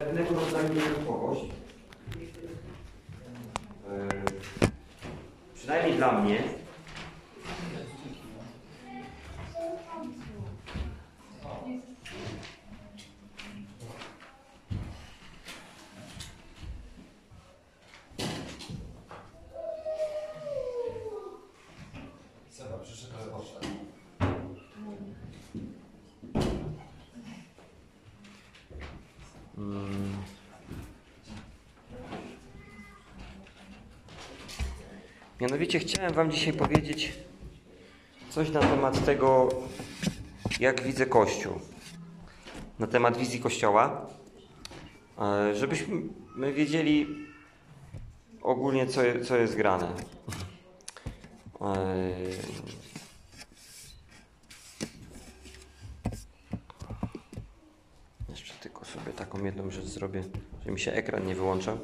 pewnego rodzaju nieruchomość. E, Przynajmniej dla mnie. Seba, przyszedł, ale poszedł. Mm. Mianowicie chciałem Wam dzisiaj powiedzieć coś na temat tego, jak widzę Kościół. Na temat wizji Kościoła. E, Żebyśmy my wiedzieli ogólnie, co, co jest grane. E, Jeszcze tylko sobie taką jedną rzecz zrobię, żeby mi się ekran nie wyłączał.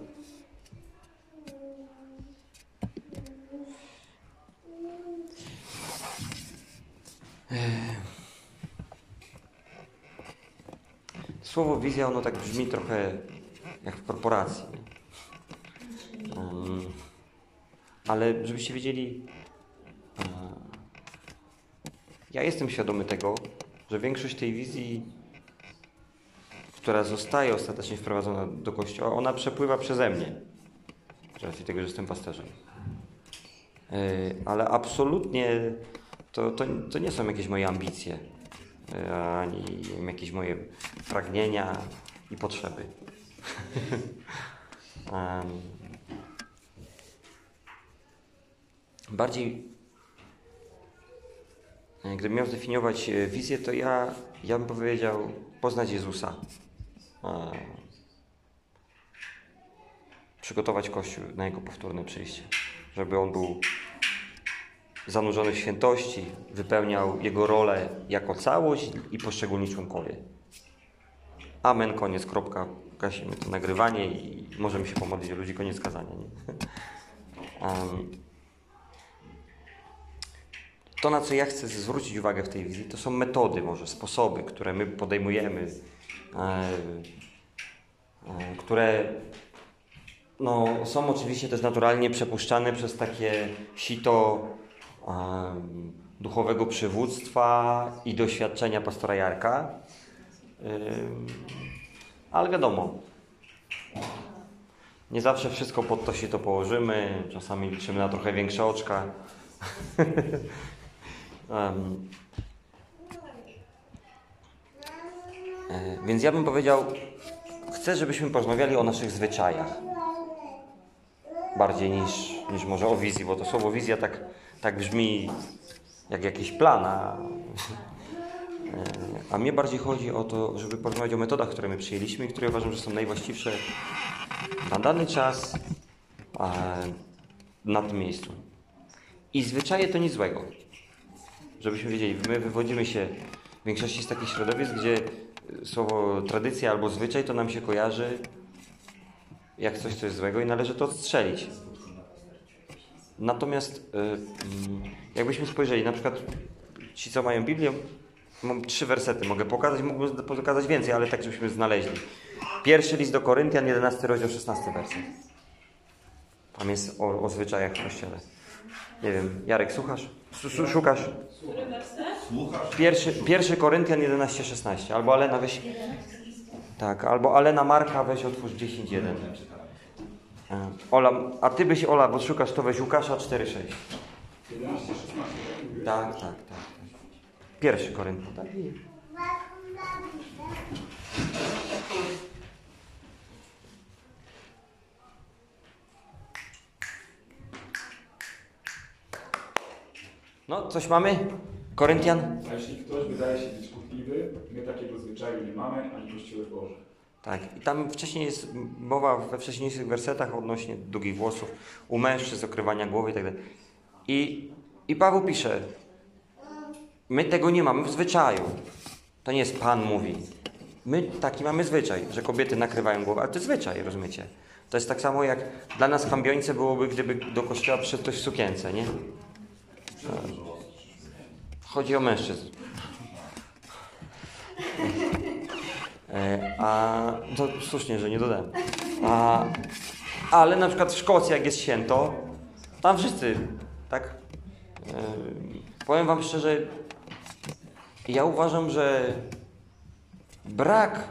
Słowo wizja, ono tak brzmi trochę jak w korporacji. Em, Ale żebyście wiedzieli, e, ja jestem świadomy tego, że większość tej wizji która zostaje ostatecznie wprowadzona do kościoła, ona przepływa przeze mnie. Z racji tego, że jestem pasterzem. Ale absolutnie to, to, to nie są jakieś moje ambicje, yy, ani jakieś moje pragnienia i potrzeby. Bardziej, e, gdybym miał zdefiniować e, wizję, to ja, ja bym powiedział poznać Jezusa. E, Przygotować Kościół na Jego powtórne przyjście. Żeby On był zanurzony w świętości, wypełniał Jego rolę jako całość i poszczególni członkowie. Amen, koniec, kropka. Gasimy to nagrywanie i możemy się pomodlić ludzi, koniec kazania. Em, to, na co ja chcę zwrócić uwagę w tej wizji, to są metody, może sposoby, które my podejmujemy, e, e, które no, są oczywiście też naturalnie przepuszczane przez takie sito duchowego przywództwa i doświadczenia pastora Jarka. Ale wiadomo, nie zawsze wszystko pod to się to położymy, czasami liczymy na trochę większe oczka. E, Więc ja bym powiedział, chcę, żebyśmy porozmawiali o naszych zwyczajach. Bardziej niż, niż może o wizji, bo to słowo wizja tak, tak brzmi jak jakiś plan, a, a mnie bardziej chodzi o to, żeby porozmawiać o metodach, które my przyjęliśmy i które uważam, że są najwłaściwsze na dany czas na tym miejscu. I zwyczaje to nic złego. Żebyśmy wiedzieli, my wywodzimy się w większości z takich środowisk, gdzie słowo tradycja albo zwyczaj to nam się kojarzy jak coś, co jest złego i należy to odstrzelić. Natomiast y, jakbyśmy spojrzeli, na przykład ci, co mają Biblię, mam trzy wersety, mogę pokazać, mógłbym pokazać więcej, ale tak, żebyśmy znaleźli. Pierwszy list do Koryntian, 11 rozdział, 16 werset. Tam jest o, o zwyczajach w Kościele. Nie wiem, Jarek, słuchasz? Szukasz? Słuchasz? Pierwszy, pierwszy Koryntian 11:16. Albo Alena weź. Tak, albo Alena Marka weź otwórz 10:1. E, Ola, a ty byś Ola, bo szukasz to weź Łukasza 4:6. 11, 16. Tak, tak, tak. Pierwszy Koryntian, tak? No, coś mamy? Koryntian? A jeśli ktoś wydaje się być kłótliwy, my takiego zwyczaju nie mamy, ani Kościoły Boże. Tak, i tam wcześniej jest mowa we wcześniejszych wersetach odnośnie długich włosów, u mężczyzn, okrywania głowy i tak. I, I Paweł pisze, my tego nie mamy w zwyczaju. To nie jest Pan mówi. My taki mamy zwyczaj, że kobiety nakrywają głowę, ale to jest zwyczaj, rozumiecie? To jest tak samo jak dla nas chambiońce byłoby, gdyby do kościoła przyszedł ktoś w sukience, nie? Chodzi o mężczyzn. E, A to słusznie, że nie dodałem. A, ale na przykład w Szkocji, jak jest święto, tam wszyscy, tak? E, Powiem Wam szczerze, ja uważam, że brak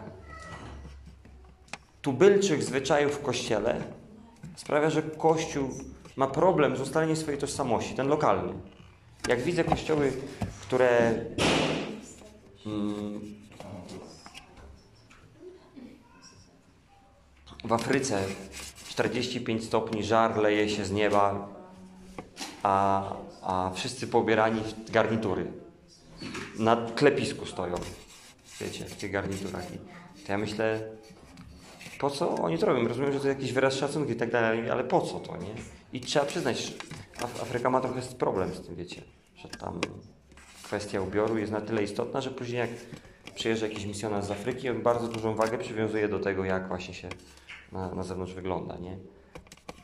tubylczych zwyczajów w kościele sprawia, że Kościół ma problem z ustaleniem swojej tożsamości, ten lokalny. Jak widzę kościoły, które mm, w Afryce 45 stopni żar leje się z nieba, a, a wszyscy pobierani w garnitury. Na klepisku stoją. Wiecie, w tych garniturach. To ja myślę, po co oni to robią? Rozumiem, że to jakiś wyraz szacunku i tak dalej, ale po co to, nie? I trzeba przyznać, że Af- Afryka ma trochę problem z tym, wiecie, że tam kwestia ubioru jest na tyle istotna, że później jak przyjeżdża jakiś misjonarz z Afryki, on bardzo dużą wagę przywiązuje do tego, jak właśnie się na, na zewnątrz wygląda, nie?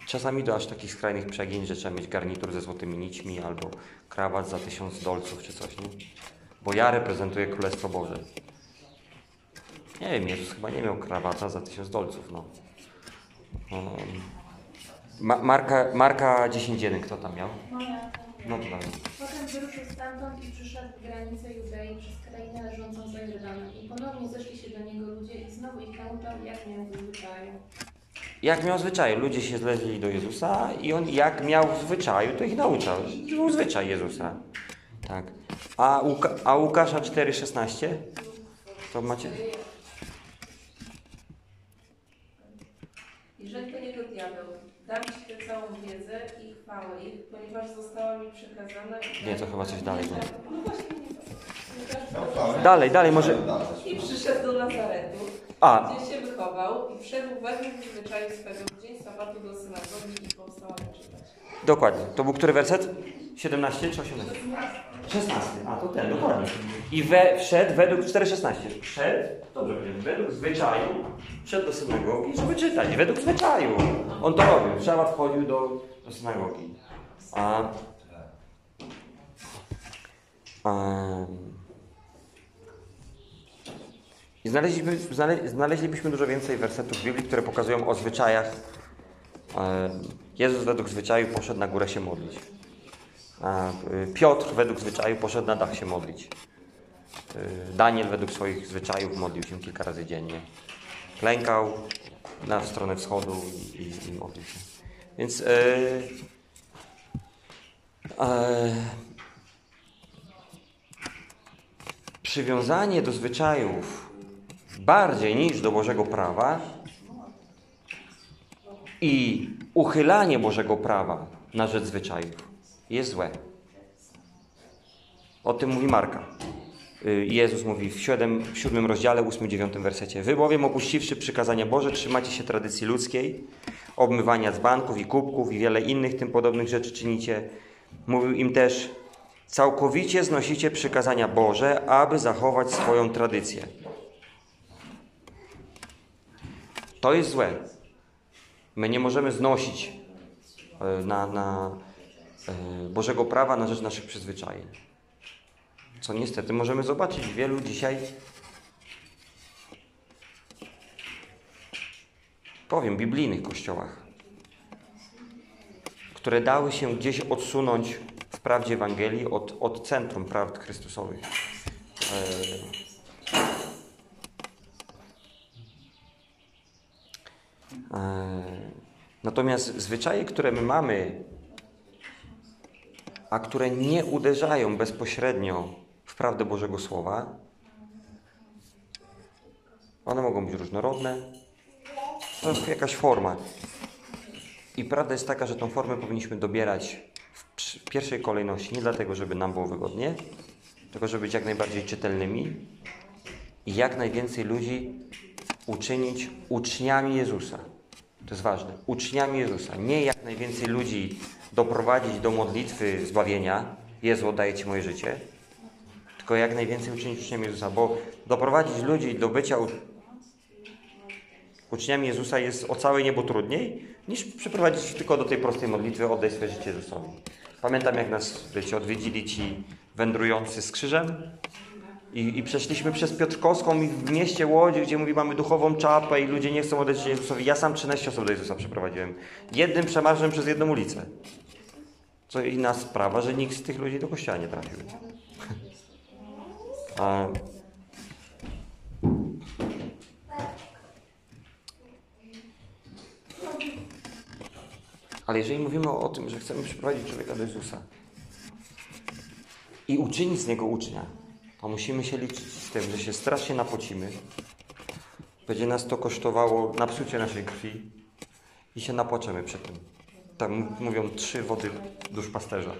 Czasami do aż takich skrajnych przegięć, że trzeba mieć garnitur ze złotymi nićmi albo krawat za tysiąc dolców czy coś, nie? Bo ja reprezentuję Królestwo Boże. Nie wiem, Jezus chyba nie miał krawata za tysiąc dolców, no. Ma, Marka, Marka 10.1, kto tam miał? No to dalej. Potem wyruszył stamtąd i przyszedł w granicę Judei przez krainę leżącą za Jordanem. I ponownie zeszli się do niego ludzie i znowu ich nauczał, jak miał w zwyczaju. Jak miał zwyczaju? Ludzie się zleźli do Jezusa i on jak miał w zwyczaju, to ich nauczał. To był zwyczaj Jezusa. Tak. A, a Łukasza 4,16? To macie? I rzekł do niego diabeł, dam Ci tę całą wiedzę ich, ponieważ została mi przekazana... Nie, to chyba coś dalej było. No właśnie, nie Dalej, dalej, może... I przyszedł do Nazaretu, A, gdzie się wychował i wszedł według zwyczaju swego w dzień sabatu do synagogi i powstał mu czytać. dokładnie. To był który werset? 17 czy 18? 16. A, to ten, dokładnie. I we, wszedł według 4,16. Wszedł, dobrze powiedziałem, według zwyczaju, wszedł do synagogi, żeby czytać. Według zwyczaju. On to robił. Szabat wchodził do, do synagogi. A, a, i znaleźliśmy, znale, znaleźlibyśmy dużo więcej wersetów w Biblii, które pokazują o zwyczajach. E, Jezus według zwyczaju poszedł na górę się modlić. Y, Piotr według zwyczaju poszedł na dach się modlić. Y, Daniel według swoich zwyczajów modlił się kilka razy dziennie. Klękał na stronę wschodu i, i modlił się. Więc e, e, przywiązanie do zwyczajów bardziej niż do Bożego prawa i uchylanie Bożego prawa na rzecz zwyczajów jest złe. O tym mówi Marka. Y, Jezus mówi w, siódem, w siódmym rozdziale, ósmym, dziewiątym wersecie. Wy bowiem opuściwszy przykazania Boże, trzymacie się tradycji ludzkiej, obmywania dzbanków i kubków i wiele innych tym podobnych rzeczy czynicie. Mówił im też, całkowicie znosicie przykazania Boże, aby zachować swoją tradycję. To jest złe. My nie możemy znosić e, na, na e, Bożego prawa na rzecz naszych przyzwyczajeń. Co niestety możemy zobaczyć w wielu dzisiaj, powiem, biblijnych kościołach, które dały się gdzieś odsunąć w prawdzie Ewangelii od, od centrum prawd Chrystusowych. E, E, Natomiast zwyczaje, które my mamy, a które nie uderzają bezpośrednio w prawdę Bożego Słowa, one mogą być różnorodne. To jest jakaś forma. I prawda jest taka, że tą formę powinniśmy dobierać w pierwszej kolejności nie dlatego, żeby nam było wygodnie, tylko żeby być jak najbardziej czytelnymi i jak najwięcej ludzi uczynić uczniami Jezusa. To jest ważne. Uczniami Jezusa. Nie jak najwięcej ludzi doprowadzić do modlitwy zbawienia. Jezu, oddaję Ci moje życie. Tylko jak najwięcej uczynić uczniami Jezusa. Bo doprowadzić ludzi do bycia. Uczniami Jezusa jest o całe niebo trudniej, niż przyprowadzić tylko do tej prostej modlitwy, oddaj swoje życie Jezusowi. Pamiętam, jak nas, wiecie, odwiedzili ci wędrujący z krzyżem. I, I przeszliśmy przez Piotrkowską i w mieście Łodzi, gdzie mówi, mamy duchową czapę i ludzie nie chcą odejść Jezusowi. Ja sam 13 osób do Jezusa przeprowadziłem. Jednym przemarszem przez jedną ulicę. Co inna sprawa, że nikt z tych ludzi do kościoła nie trafił. A... Ale jeżeli mówimy o tym, że chcemy przyprowadzić człowieka do Jezusa i uczynić z niego ucznia, to musimy się liczyć z tym, że się strasznie napocimy. Będzie nas to kosztowało napsucie naszej krwi i się napłaczemy przy tym. Tak m- mówią trzy wody duszpasterza.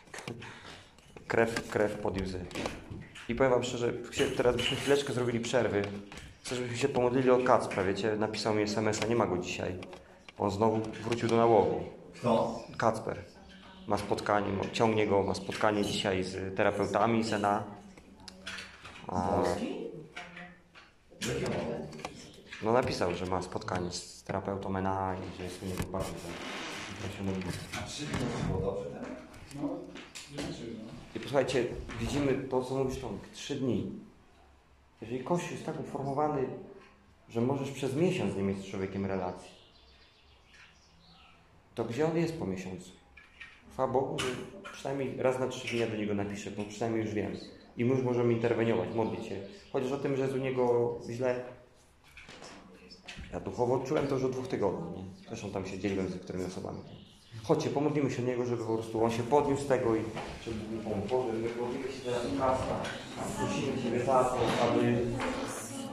krew, krew pod łzy. I powiem wam szczerze, teraz byśmy chwileczkę zrobili przerwy. Chcę, żebyśmy się pomodlili o Kacpra, wiecie, napisał mi SMS-a, nie ma go dzisiaj. On znowu wrócił do nałogu. Kto? Kacper ma spotkanie, ciągnie go, ma spotkanie dzisiaj z terapeutami Sena. A, no napisał, że ma spotkanie z terapeutą NA i że jest u niego bardzo proszę modlić. A trzy dni było dobrze, tak? No, no. I posłuchajcie, widzimy to, co mówisz Tomek, trzy dni. Jeżeli Kościół jest tak uformowany, że możesz przez miesiąc nie mieć z człowiekiem relacji, to gdzie on jest po miesiącu? Chwała Bogu, że przynajmniej raz na trzy dni do niego napiszę, bo przynajmniej już wiem. I my już możemy interweniować, modlić się. Chociaż o tym, że jest u niego źle. Ja duchowo czułem to już od dwóch tygodni. Nie? Zresztą tam się dzieliłem z niektórymi osobami. Chodźcie, pomodlimy się o niego, żeby po prostu on się podniósł z tego i żeby mu pomógł. My modlimy się teraz Kasta. Prosimy Ciebie, Tato, aby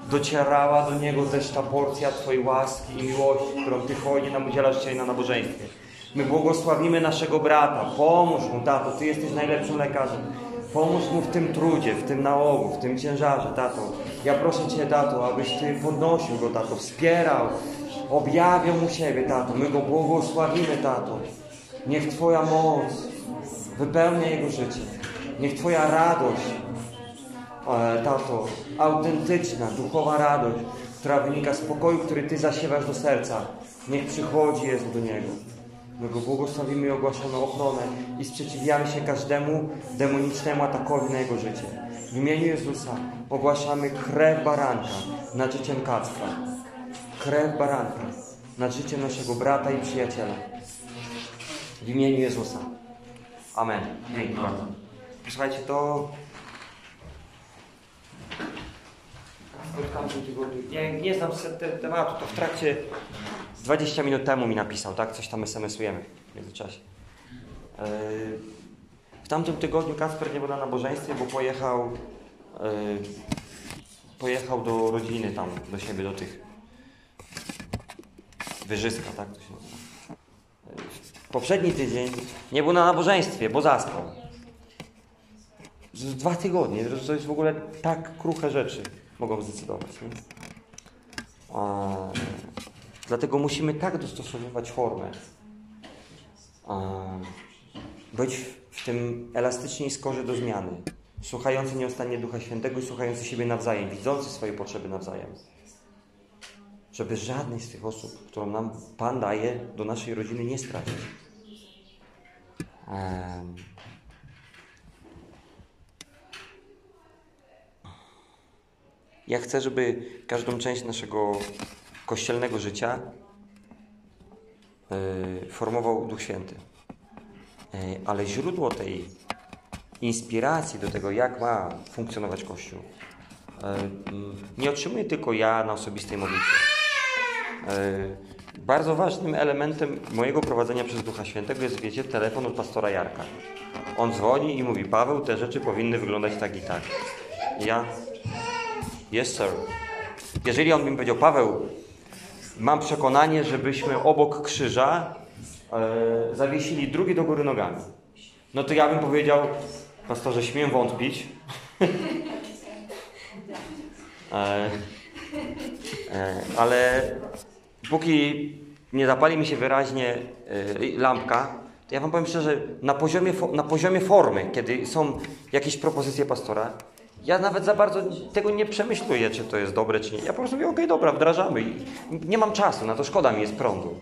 docierała do niego też ta porcja Twojej łaski i miłości, którą Ty hojnie nam udzielasz dzisiaj na nabożeństwie. My błogosławimy naszego brata. Pomóż mu, tato, Ty jesteś najlepszym lekarzem. Pomóż mu w tym trudzie, w tym nałogu, w tym ciężarze, tato. Ja proszę Cię, tato, abyś Ty podnosił go, tato, wspierał, objawiał mu siebie, tato. My go błogosławimy, tato. Niech Twoja moc wypełnia jego życie. Niech Twoja radość tato, autentyczna, duchowa radość, która wynika z pokoju, który Ty zasiewasz do serca. Niech przychodzi Jezu do Niego. My Go błogosławimy i ogłaszamy ochronę i sprzeciwiamy się każdemu demonicznemu atakowi na Jego życie. W imieniu Jezusa ogłaszamy krew baranka nad życiem Kacpra. Krew baranka nad życiem naszego brata i przyjaciela. W imieniu Jezusa. Amen. Dzięki bardzo. Słuchajcie, to Ja nie znam tematu, to w trakcie 20 minut temu mi napisał, tak? Coś tam SMS-ujemy w międzyczasie. Yy, W tamtym tygodniu Kasper nie był na nabożeństwie, bo pojechał yy, pojechał do rodziny tam, do siebie, do tych Wyżyska, tak to się w Poprzedni tydzień nie był na nabożeństwie, bo zaspał. Z dwa tygodnie, to jest w ogóle tak kruche rzeczy mogą zdecydować. Nie? A, dlatego musimy tak dostosowywać formę. A, być w, tym elastyczniej skorzy do zmiany. Słuchający nieustannie Ducha Świętego i słuchający siebie nawzajem, widzący swoje potrzeby nawzajem. Żeby żadnej z tych osób, którą nam Pan daje do naszej rodziny, nie stracić. Em, Ja chcę, żeby każdą część naszego kościelnego życia yy, formował Duch Święty. Yy, ale źródło tej inspiracji do tego, jak ma funkcjonować Kościół, yy, mm, nie otrzymuję tylko ja na osobistej modlitwie. Bardzo ważnym elementem mojego prowadzenia przez Ducha Świętego jest, wiecie, telefon od pastora Jarka. On dzwoni i mówi, Paweł, te rzeczy powinny wyglądać tak i tak. Ja, Yes, sir. Jeżeli on mi powiedział, Paweł, mam przekonanie, żebyśmy obok krzyża e, zawiesili drugi do góry nogami. No to ja bym powiedział, pastorze, śmiem wątpić. e, e, ale póki nie zapali mi się wyraźnie e, lampka, to ja wam powiem szczerze, na poziomie, na poziomie formy, kiedy są jakieś propozycje pastora, ja nawet za bardzo tego nie przemyśluję, czy to jest dobre, czy nie. Ja po prostu mówię, okej, dobra, wdrażamy. Nie mam czasu, na to szkoda mi jest prądu.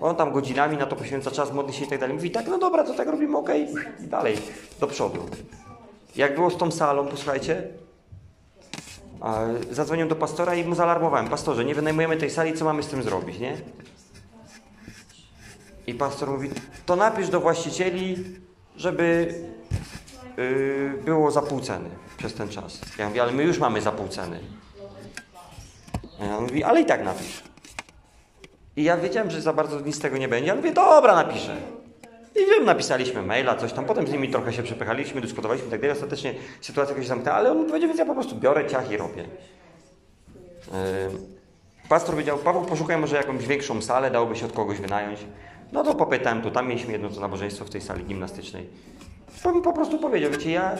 On tam godzinami na to poświęca czas, modli się i tak dalej. Mówi, tak, no dobra, to tak robimy, okej, i dalej, do przodu. Jak było z tą salą, posłuchajcie, zadzwoniłem do pastora i mu zaalarmowałem. Pastorze, nie wynajmujemy tej sali, co mamy z tym zrobić, nie? I pastor mówi, to napisz do właścicieli, żeby było za pół ceny przez ten czas. Ja mówię, ale my już mamy za pół ceny. Ja mówi, ale i tak napisz. I ja wiedziałem, że za bardzo nic z tego nie będzie, ale mówię, dobra, napiszę. I wiem, napisaliśmy maila, coś tam, potem z nimi trochę się przepychaliśmy, dyskutowaliśmy i tak dalej. Ostatecznie sytuacja jakoś zamknęła, ale on powiedział, więc ja po prostu biorę ciach i robię. Yy, Pastor powiedział, Paweł, poszukaj może jakąś większą salę, dałoby się od kogoś wynająć. No to popytałem tu, tam mieliśmy jedno to nabożeństwo w tej sali gimnastycznej. Mi po prostu powiedział, wiecie, ja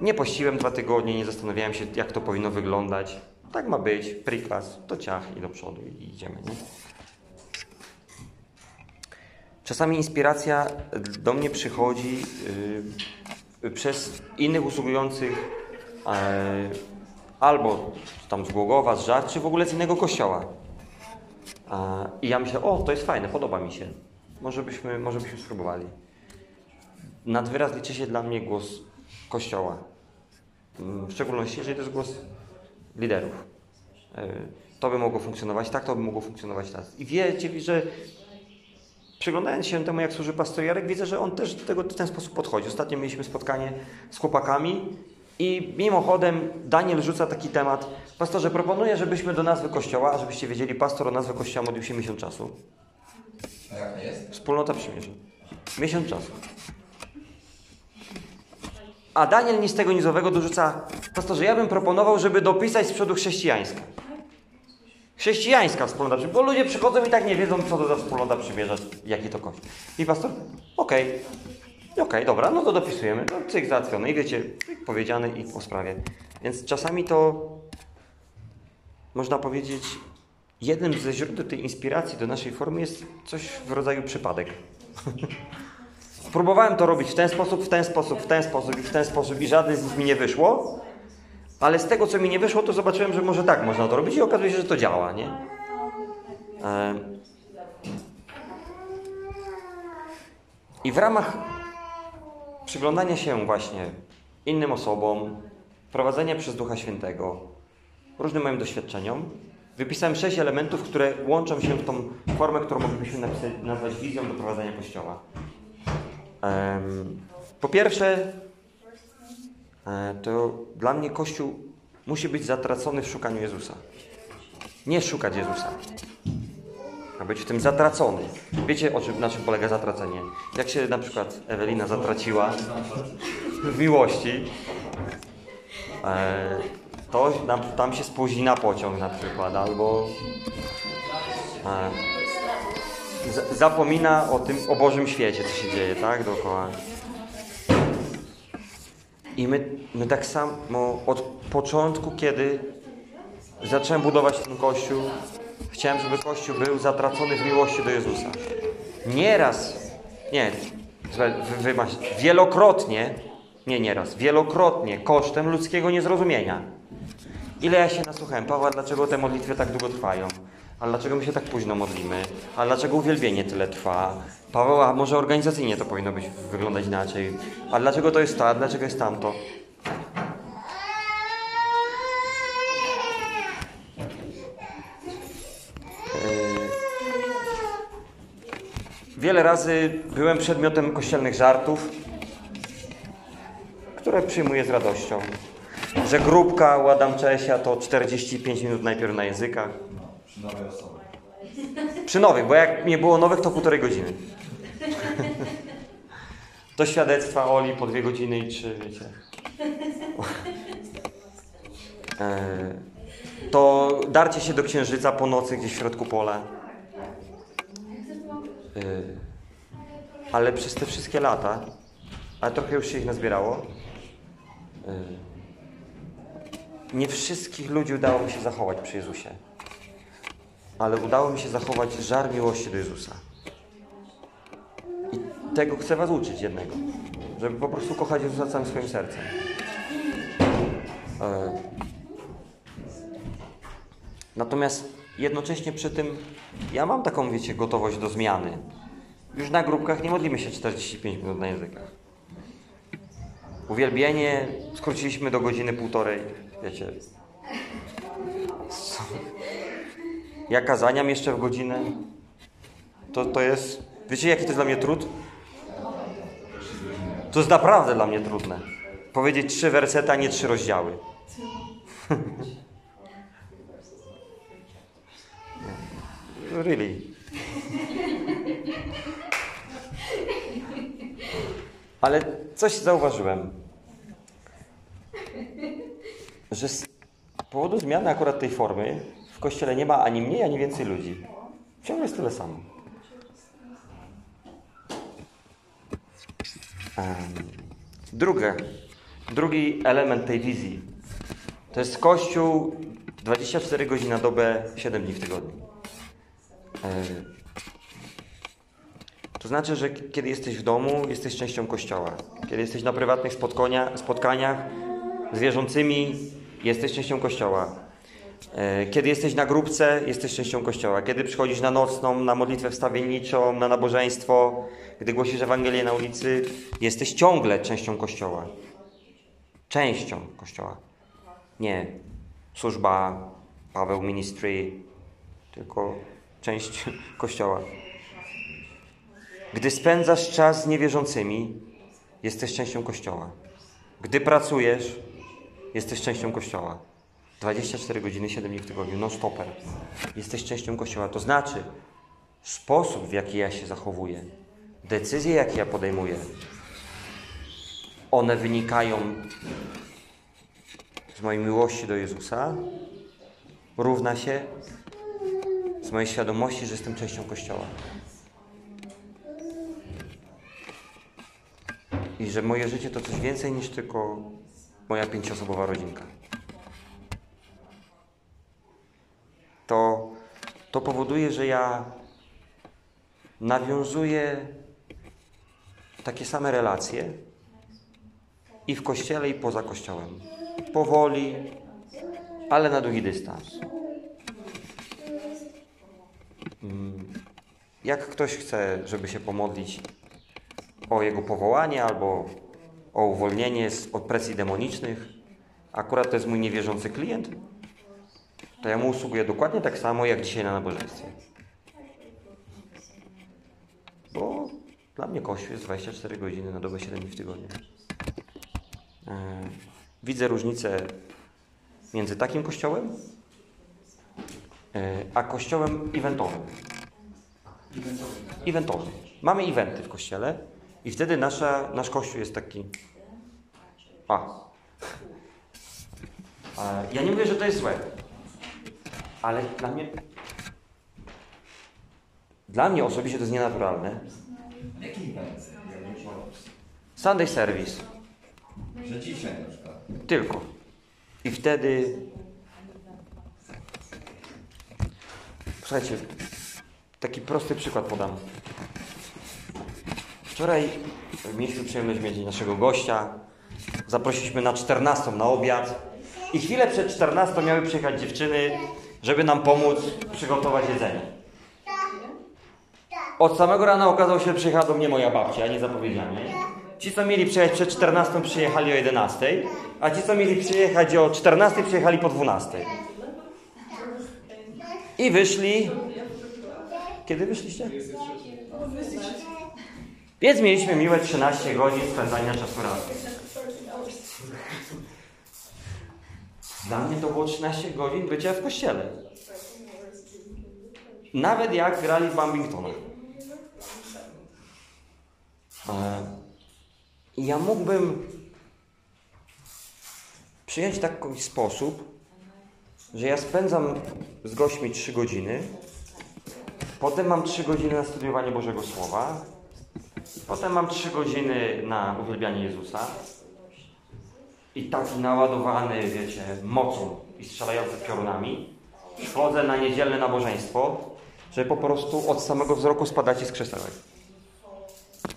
nie pościłem dwa tygodnie, nie zastanawiałem się, jak to powinno wyglądać. Tak ma być, priklas, to ciach i do przodu i idziemy, nie? Czasami inspiracja do mnie przychodzi yy, przez innych usługujących yy, albo tam z Głogowa, z Żar, czy w ogóle z innego kościoła. Yy, I ja myślę, o, to jest fajne, podoba mi się. Może byśmy, może byśmy spróbowali. Nad wyraz liczy się dla mnie głos kościoła. W szczególności, jeżeli to jest głos liderów. Yy, To by mogło funkcjonować tak, to by mogło funkcjonować tak. I wiecie, że Przyglądając się temu, jak służy pastor Jarek, widzę, że on też do tego w ten sposób podchodzi. Ostatnio mieliśmy spotkanie z chłopakami i mimochodem Daniel rzuca taki temat. Pastorze, proponuję, żebyśmy do nazwy kościoła, żebyście wiedzieli, pastor o nazwę kościoła modlił się miesiąc czasu. A jak to jest? Wspólnota przymierza. Miesiąc czasu. A Daniel nic tego nizowego dorzuca, pastorze, ja bym proponował, żeby dopisać z przodu chrześcijańska. Chrześcijańska wspólnota bo ludzie przychodzą i tak nie wiedzą, co to za wspólnota przymierza, jaki to kościół. I pastor, okej, okej, dobra, no to dopisujemy, no cyk załatwione i wiecie, cyk powiedziane i po sprawie. Więc czasami to, można powiedzieć, jednym ze źródeł tej inspiracji do naszej formy jest coś w rodzaju przypadek. Próbowałem to robić w ten sposób, w ten sposób, w ten sposób i w ten sposób i żaden z nich mi nie wyszło, ale z tego, co mi nie wyszło, to zobaczyłem, że może tak można to robić i okazuje się, że to działa, nie? I w ramach przyglądania się właśnie innym osobom, prowadzenia przez Ducha Świętego, różnym moim doświadczeniom, wypisałem sześć elementów, które łączą się w tą formę, którą moglibyśmy nazwać wizją do prowadzenia Kościoła. Po pierwsze, e, to dla mnie Kościół musi być zatracony w szukaniu Jezusa. Nie szukać Jezusa. A być w tym zatracony. Wiecie, o czym, na czym polega zatracenie? Jak się na przykład Ewelina zatraciła w miłości, e, to tam się spóźni na pociąg na przykład, albo e, zapomina o tym, o Bożym świecie, co się dzieje, tak, dookoła. I my, my tak samo od początku, kiedy zacząłem budować ten kościół, chciałem, żeby kościół był zatracony w miłości do Jezusa. Nieraz, nie, wy, wy, wielokrotnie, nie nieraz, wielokrotnie kosztem ludzkiego niezrozumienia. Ile ja się nasłuchałem, Pawła, dlaczego te modlitwy tak długo trwają? A dlaczego my się tak późno modlimy? A dlaczego uwielbienie tyle trwa? Paweł, a może organizacyjnie to powinno być wyglądać inaczej? A dlaczego to jest to, a dlaczego jest tamto? Yy, Wiele razy byłem przedmiotem kościelnych żartów, które przyjmuję z radością. Że grupka u Adam Czesia to 45 minut najpierw na językach. Przy nowych, bo jak nie było nowych, to półtorej godziny. Do świadectwa Oli po dwie godziny i trzy, wiecie. E, To darcie się do księżyca po nocy gdzieś w środku pola. E, Ale przez te wszystkie lata, ale trochę już się ich nazbierało, e, nie wszystkich ludzi udało mi się zachować przy Jezusie ale udało mi się zachować żar miłości do Jezusa. I tego chcę Was uczyć jednego, żeby po prostu kochać Jezusa całym swoim sercem. E, Natomiast jednocześnie przy tym ja mam taką, wiecie, gotowość do zmiany. Już na grupkach nie modlimy się 45 minut na językach. Uwielbienie skróciliśmy do godziny półtorej, wiecie. Ja kazaniam jeszcze w godzinę. To, to jest... Wiecie, jaki to jest dla mnie trud? To jest naprawdę dla mnie trudne. Powiedzieć trzy wersety, a nie trzy rozdziały. really. Ale coś zauważyłem, że z powodu zmiany akurat tej formy kościele nie ma ani mniej, ani więcej ludzi. Ciągle jest tyle samo. Drugie, drugi element tej wizji to jest Kościół 24 godziny na dobę, 7 dni w tygodniu. To znaczy, że kiedy jesteś w domu, jesteś częścią Kościoła. Kiedy jesteś na prywatnych spotkania, spotkaniach z wierzącymi, jesteś częścią Kościoła. E, Kiedy jesteś na grupce, jesteś częścią Kościoła. Kiedy przychodzisz na nocną, na modlitwę wstawienniczą, na nabożeństwo, gdy głosisz Ewangelię na ulicy, jesteś ciągle częścią Kościoła. Częścią Kościoła. Nie służba, Paweł Ministry, tylko część Kościoła. Gdy spędzasz czas z niewierzącymi, jesteś częścią Kościoła. Gdy pracujesz, jesteś częścią Kościoła. 24 godziny, 7 dni w tygodniu, no stoper. Jesteś częścią Kościoła. To znaczy, sposób, w jaki ja się zachowuję, decyzje, jakie ja podejmuję, one wynikają z mojej miłości do Jezusa, równa się z mojej świadomości, że jestem częścią Kościoła. I że moje życie to coś więcej niż tylko moja pięcioosobowa rodzinka. To, to powoduje, że ja nawiązuję takie same relacje i w kościele, i poza kościołem. Powoli, ale na długi dystans. Mm, Jak ktoś chce, żeby się pomodlić o jego powołanie albo o uwolnienie z, od presji demonicznych, akurat to jest mój niewierzący klient, to ja mu usługuję dokładnie tak samo jak dzisiaj na nabożeństwie. Bo dla mnie Kościół jest 24 godziny na dobę 7 dni w tygodniu. E, Widzę różnicę między takim kościołem e, a kościołem eventowym. Eventowym. Mamy eventy w kościele i wtedy nasza, nasz kościół jest taki. A, Ja nie mówię, że to jest złe, ale dla mnie. Dla mnie osobiście to jest nienaturalne. Jaki event? Sunday service. Tylko. I wtedy. Słuchajcie, taki prosty przykład podam. Wczoraj mieliśmy przyjemność mieć naszego gościa. Zaprosiliśmy na 14 na obiad. I chwilę przed 14 miały przyjechać dziewczyny, żeby nam pomóc przygotować jedzenie. Od samego rana okazało się, że przyjechała do mnie moja babcia, niezapowiedzianie. Ci, co mieli przyjechać przed 14, przyjechali o 11, a ci, co mieli przyjechać o 14, przyjechali po 12. I wyszli. Kiedy wyszliście? Więc mieliśmy miłe 13 godzin spędzania czasu razem. Dla mnie to było 13 godzin bycia w kościele. Nawet jak grali w Bambingtona. E, ja mógłbym przyjąć taki sposób, że ja spędzam z gośćmi 3 godziny, potem mam 3 godziny na studiowanie Bożego Słowa, potem mam 3 godziny na uwielbianie Jezusa i taki naładowany, wiecie, mocą i strzelający piorunami, wchodzę na niedzielne nabożeństwo, że po prostu od samego wzroku spadacie z krzesełek.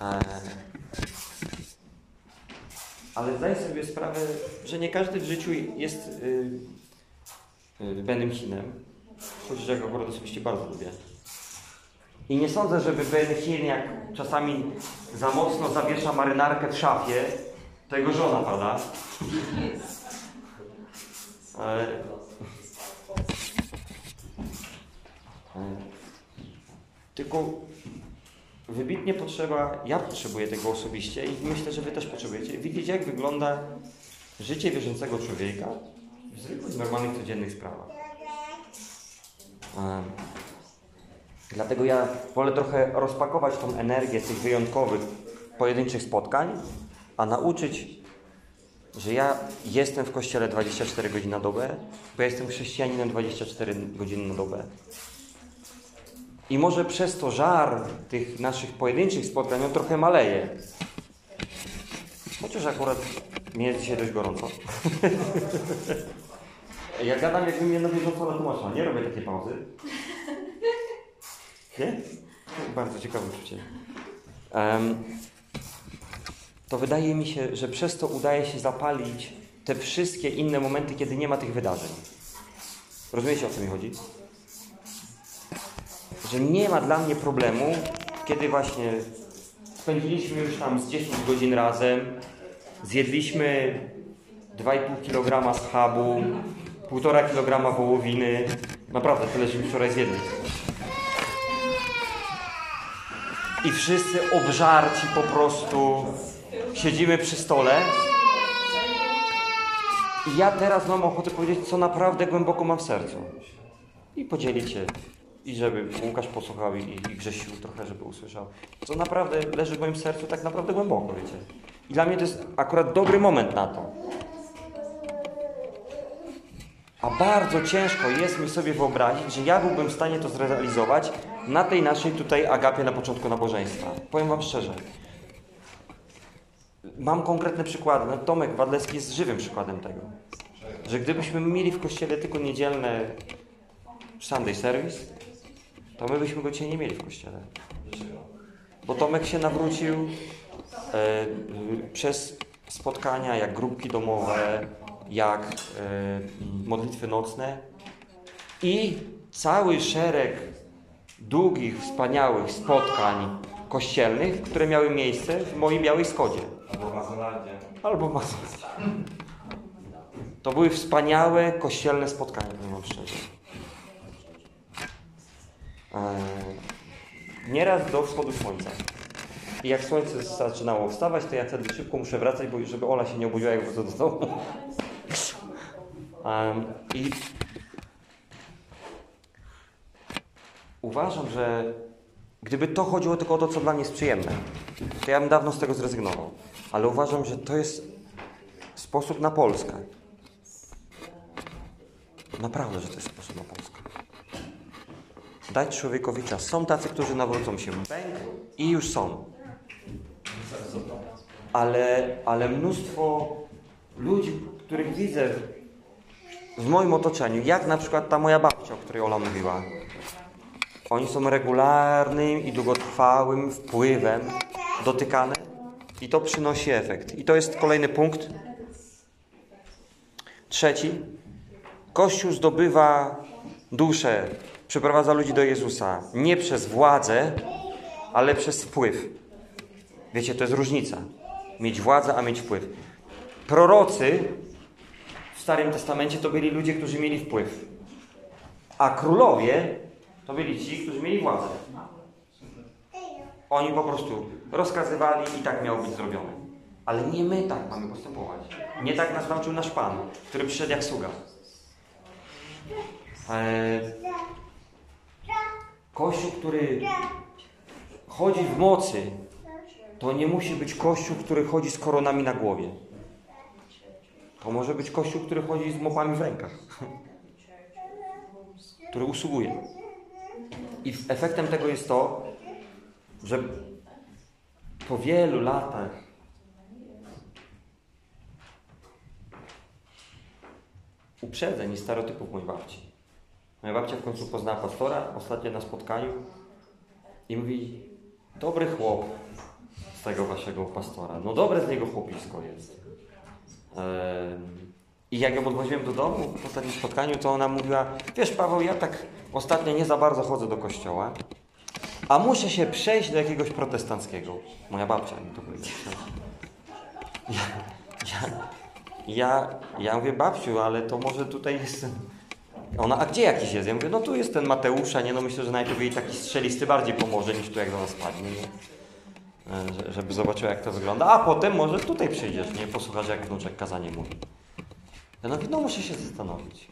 Eee, ale zdaję sobie sprawę, że nie każdy w życiu jest yy, yy, Benym Hinem, chociaż ja go akurat osobiście bardzo lubię. I nie sądzę, żeby Ben Hin, jak czasami za mocno zawiesza marynarkę w szafie To jego żona pada. Ale... Tylko wybitnie potrzeba, ja potrzebuję tego osobiście i myślę, że wy też potrzebujecie, widzieć jak wygląda życie wierzącego człowieka w zwykłych, normalnych, codziennych sprawach. Em, Dlatego ja wolę trochę rozpakować tą energię tych wyjątkowych, pojedynczych spotkań, a nauczyć, że ja jestem w kościele 24 godziny na dobę, bo ja jestem chrześcijaninem 24 godziny na dobę. I może przez to żar tych naszych pojedynczych spotkań on trochę maleje. Chociaż akurat mnie dzisiaj dość gorąco. ja gadam, jakbym mnie na bieżąco natłumaczyła. Nie robię takiej pauzy. Nie? Bardzo ciekawe uczucie. Em, to wydaje mi się, że przez to udaje się zapalić te wszystkie inne momenty, kiedy nie ma tych wydarzeń. Rozumiecie, o co mi chodzi? Że nie ma dla mnie problemu, kiedy właśnie spędziliśmy już tam z 10 godzin razem, zjedliśmy 2,5 kg schabu, 1,5 kg wołowiny. Naprawdę, tyle, żeśmy wczoraj zjedli. I wszyscy obżarci po prostu siedzimy przy stole. I ja teraz mam ochotę powiedzieć, co naprawdę głęboko mam w sercu. I podzielić się. I żeby Łukasz posłuchał i, i Grzesiu trochę, żeby usłyszał. Co naprawdę leży w moim sercu tak naprawdę głęboko, wiecie. I dla mnie to jest akurat dobry moment na to. A bardzo ciężko jest mi sobie wyobrazić, że ja byłbym w stanie to zrealizować na tej naszej tutaj agapie na początku nabożeństwa. Powiem Wam szczerze. Mam konkretne przykłady. No, Tomek Wadlecki jest żywym przykładem tego. Że gdybyśmy mieli w kościele tylko niedzielne Sunday service, to my byśmy go dzisiaj nie mieli w kościele. Bo Tomek się nawrócił e, przez spotkania, jak grupki domowe, jak e, modlitwy nocne i cały szereg długich, wspaniałych spotkań kościelnych, które miały miejsce w mojej białej Skodzie. Albo w Mazoladzie. Albo w Mazowszu. To były wspaniałe kościelne spotkania, powiem szczerze. Eee, Nieraz do wschodu słońca. I jak słońce zaczynało wstawać, to ja wtedy szybko muszę wracać, bo żeby Ola się nie obudziła, jak wrócę do domu. Em, I uważam, że gdyby to chodziło tylko o to, co dla mnie jest przyjemne, to ja bym dawno z tego zrezygnował. Ale uważam, że to jest sposób na Polskę. Naprawdę, że to jest sposób na Polskę. Dać człowiekowi czas. Są tacy, którzy nawrócą się bęk i już są. Ale, ale mnóstwo ludzi, których widzę w moim otoczeniu, jak na przykład ta moja babcia, o której Ola mówiła, oni są regularnym i długotrwałym wpływem dotykane i to przynosi efekt. I to jest kolejny punkt. Trzeci. Kościół zdobywa duszę, przyprowadza ludzi do Jezusa nie przez władzę, ale przez wpływ. Wiecie, to jest różnica. Mieć władzę, a mieć wpływ. Prorocy w Starym Testamencie to byli ludzie, którzy mieli wpływ. A królowie to byli ci, którzy mieli władzę. Oni po prostu rozkazywali i tak miało być zrobione. Ale nie my tak mamy postępować. Nie tak nas nauczył nasz Pan, który przyszedł jak sługa. Eee, kościół, który chodzi w mocy, to nie musi być kościół, który chodzi z koronami na głowie. To może być kościół, który chodzi z mopami w rękach. który usługuje. I efektem tego jest to, że po wielu latach uprzedzeń i stereotypów mojej babci. Moja babcia w końcu poznała pastora ostatnio na spotkaniu i mówi, dobry chłop z tego waszego pastora. No dobre z niego chłopisko jest. I jak ją odwoziłem do domu w ostatnim spotkaniu, to ona mówiła, wiesz Paweł, ja tak ostatnio nie za bardzo chodzę do kościoła, a muszę się przejść do jakiegoś protestanckiego. Moja babcia mi to powiedziała. Ja, Ja, ja, ja mówię, babciu, ale to może tutaj jest... Ona, a gdzie jakiś jest? Ja mówię, no tu jest ten Mateusza, nie? No myślę, że najpierw jej taki strzelisty bardziej pomoże, niż tu jak do nas padnie, nie? E, że- Żeby zobaczyła, jak to wygląda. A potem może tutaj przyjdziesz, nie? Posłuchasz, jak wnuczek kazanie mówi. Ja mówię, no muszę się zastanowić.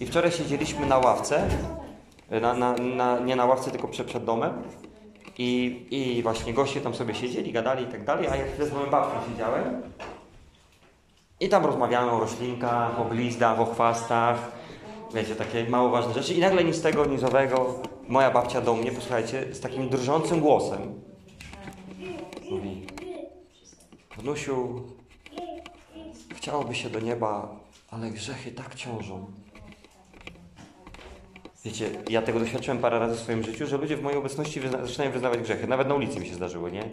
I wczoraj siedzieliśmy na ławce, na, na, na, nie na ławce, tylko przed, przed domem. I, I właśnie goście tam sobie siedzieli, gadali i tak dalej, a ja chwilę z moją babcią siedziałem. I tam rozmawiamy o roślinkach, o glizdach, o chwastach. Wiecie, takie mało ważne rzeczy. I nagle nic z tego, nizowego, moja babcia do mnie, posłuchajcie, z takim drżącym głosem mówi Wnusiu, chciałoby się do nieba, ale grzechy tak ciążą. Wiecie, ja tego doświadczyłem parę razy w swoim życiu, że ludzie w mojej obecności wyzna- zaczynają wyznawać grzechy. Nawet na ulicy mi się zdarzyło, nie?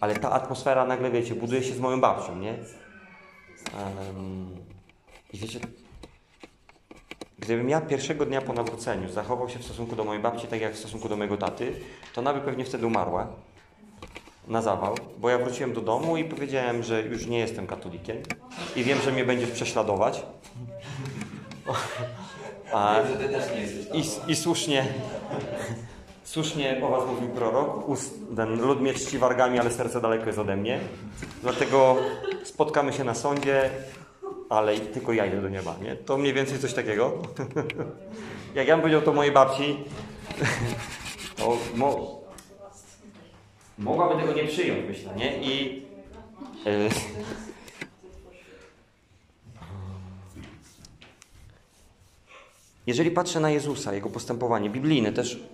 Ale ta atmosfera nagle, wiecie, buduje się z moją babcią, nie? Em, I wiecie, gdybym ja pierwszego dnia po nawróceniu zachował się w stosunku do mojej babci tak jak w stosunku do mojego taty, to ona by pewnie wtedy umarła na zawał, bo ja wróciłem do domu i powiedziałem, że już nie jestem katolikiem i wiem, że mnie będziesz prześladować. A, i, I słusznie, słusznie o was mówił prorok, ust, ten lud mnie czci wargami, ale serce daleko jest ode mnie. Dlatego spotkamy się na sądzie, ale tylko ja idę do nieba, nie? To mniej więcej coś takiego. Jak ja bym powiedział to mojej babci, to mo, mogłaby tego nie przyjąć, myślę, nie? I y, Jeżeli patrzę na Jezusa, Jego postępowanie biblijne, też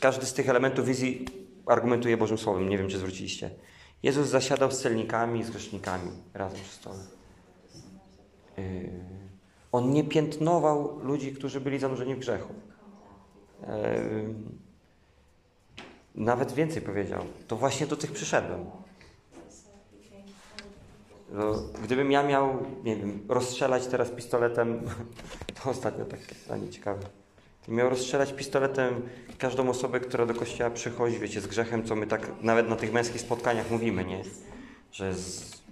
każdy z tych elementów wizji argumentuje Bożym Słowem. Nie wiem, czy zwróciliście. Jezus zasiadał z celnikami i z grzesznikami razem przy stole. Yy, On nie piętnował ludzi, którzy byli zanurzeni w grzechu. Yy, Nawet więcej powiedział. To właśnie do tych przyszedłem. No, gdybym ja miał, nie wiem, rozstrzelać teraz pistoletem, to ostatnio takie zdanie ciekawe. Gdybym miał rozstrzelać pistoletem każdą osobę, która do kościoła przychodzi, wiecie, z grzechem, co my tak nawet na tych męskich spotkaniach mówimy, nie? Że z,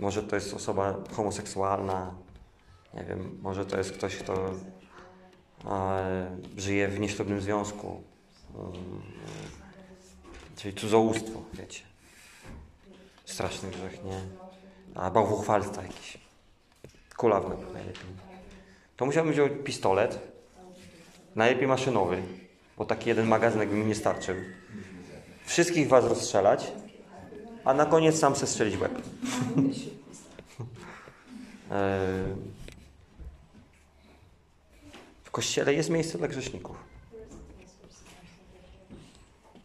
może to jest osoba homoseksualna, nie wiem, może to jest ktoś, kto e, żyje w nieślubnym związku, mm, czyli cudzołóstwo, wiecie. Straszny grzech, nie? A bałwochwalstwa jakiś. Kula w łeb najlepiej. To musiałbym wziąć pistolet, najlepiej maszynowy, bo taki jeden magazynek mi nie starczył. Wszystkich was rozstrzelać, a na koniec sam se strzelić łeb. Eee, w kościele jest miejsce dla grzeszników.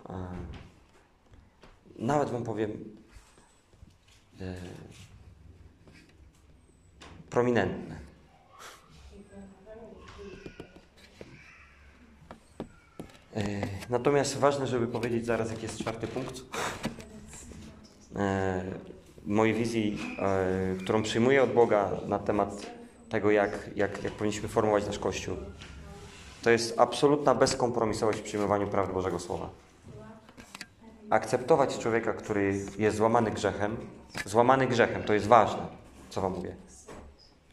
Eee, Nawet wam powiem, prominentne. E, Natomiast ważne, żeby powiedzieć zaraz, jaki jest czwarty punkt e, mojej wizji, e, którą przyjmuję od Boga na temat tego, jak, jak, jak powinniśmy formować nasz Kościół. To jest absolutna bezkompromisowość w przyjmowaniu prawdy Bożego Słowa akceptować człowieka, który jest złamany grzechem. Złamany grzechem, to jest ważne, co wam mówię.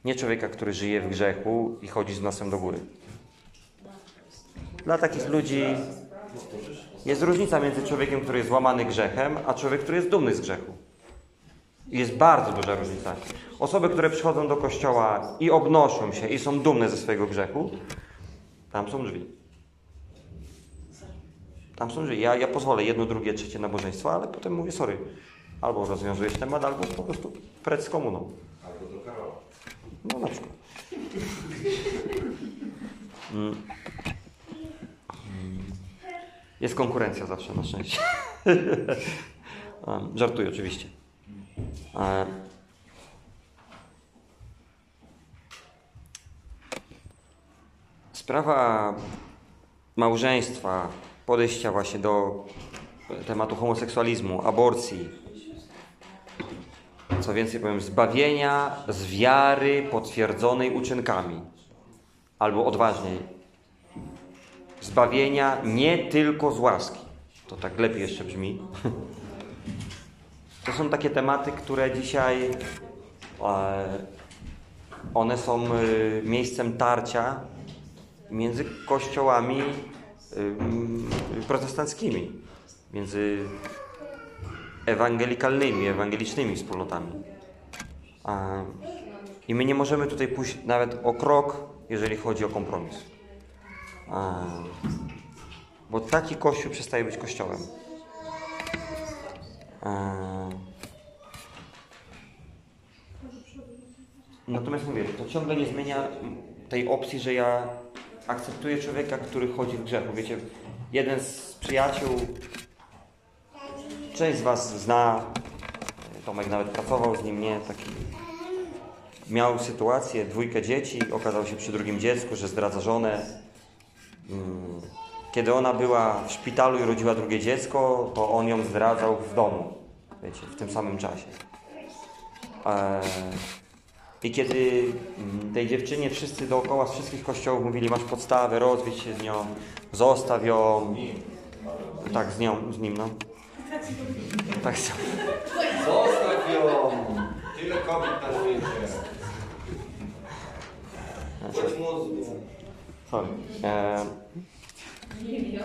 Nie człowieka, który żyje w grzechu i chodzi z nosem do góry. Dla takich ludzi jest różnica między człowiekiem, który jest złamany grzechem, a człowiek, który jest dumny z grzechu. Jest bardzo duża różnica. Osoby, które przychodzą do kościoła i obnoszą się i są dumne ze swojego grzechu, tam są drzwi. Tam są drzwi. Ja, ja pozwolę jedno, drugie, trzecie nabożeństwo, ale potem mówię sorry. Albo rozwiązujesz temat, albo po prostu precz z komuną. No na przykład. Mm. Jest konkurencja zawsze na szczęście. Um, Żartuję oczywiście. E, Sprawa małżeństwa, podejścia właśnie do tematu homoseksualizmu, aborcji, co więcej powiem, zbawienia z wiary potwierdzonej uczynkami. Albo odważniej, zbawienia nie tylko z łaski. To tak lepiej jeszcze brzmi. To są takie tematy, które dzisiaj E, One są y, miejscem tarcia między kościołami mm, protestanckimi, między ewangelikalnymi, ewangelicznymi wspólnotami. I my nie możemy tutaj pójść nawet o krok, jeżeli chodzi o kompromis. Bo taki kościół przestaje być kościołem. Natomiast mówię, to ciągle nie zmienia tej opcji, że ja akceptuję człowieka, który chodzi w grzechu. Wiecie, jeden z przyjaciół, część z Was zna, Tomek nawet pracował z nim, nie? Taki miał sytuację, dwójkę dzieci, okazał się przy drugim dziecku, że zdradza żonę. Mm, Kiedy ona była w szpitalu i rodziła drugie dziecko, to on ją zdradzał w domu, wiecie, w tym samym czasie. Eee, I kiedy mm, tej dziewczynie wszyscy dookoła z wszystkich kościołów mówili, masz podstawę, rozwiedź się z nią, zostaw ją. Tak, z nią, z nim, no. Tak, z- Zostaw ją! Tyle kobiet na świecie. Chodź mózgu. Sorry. E,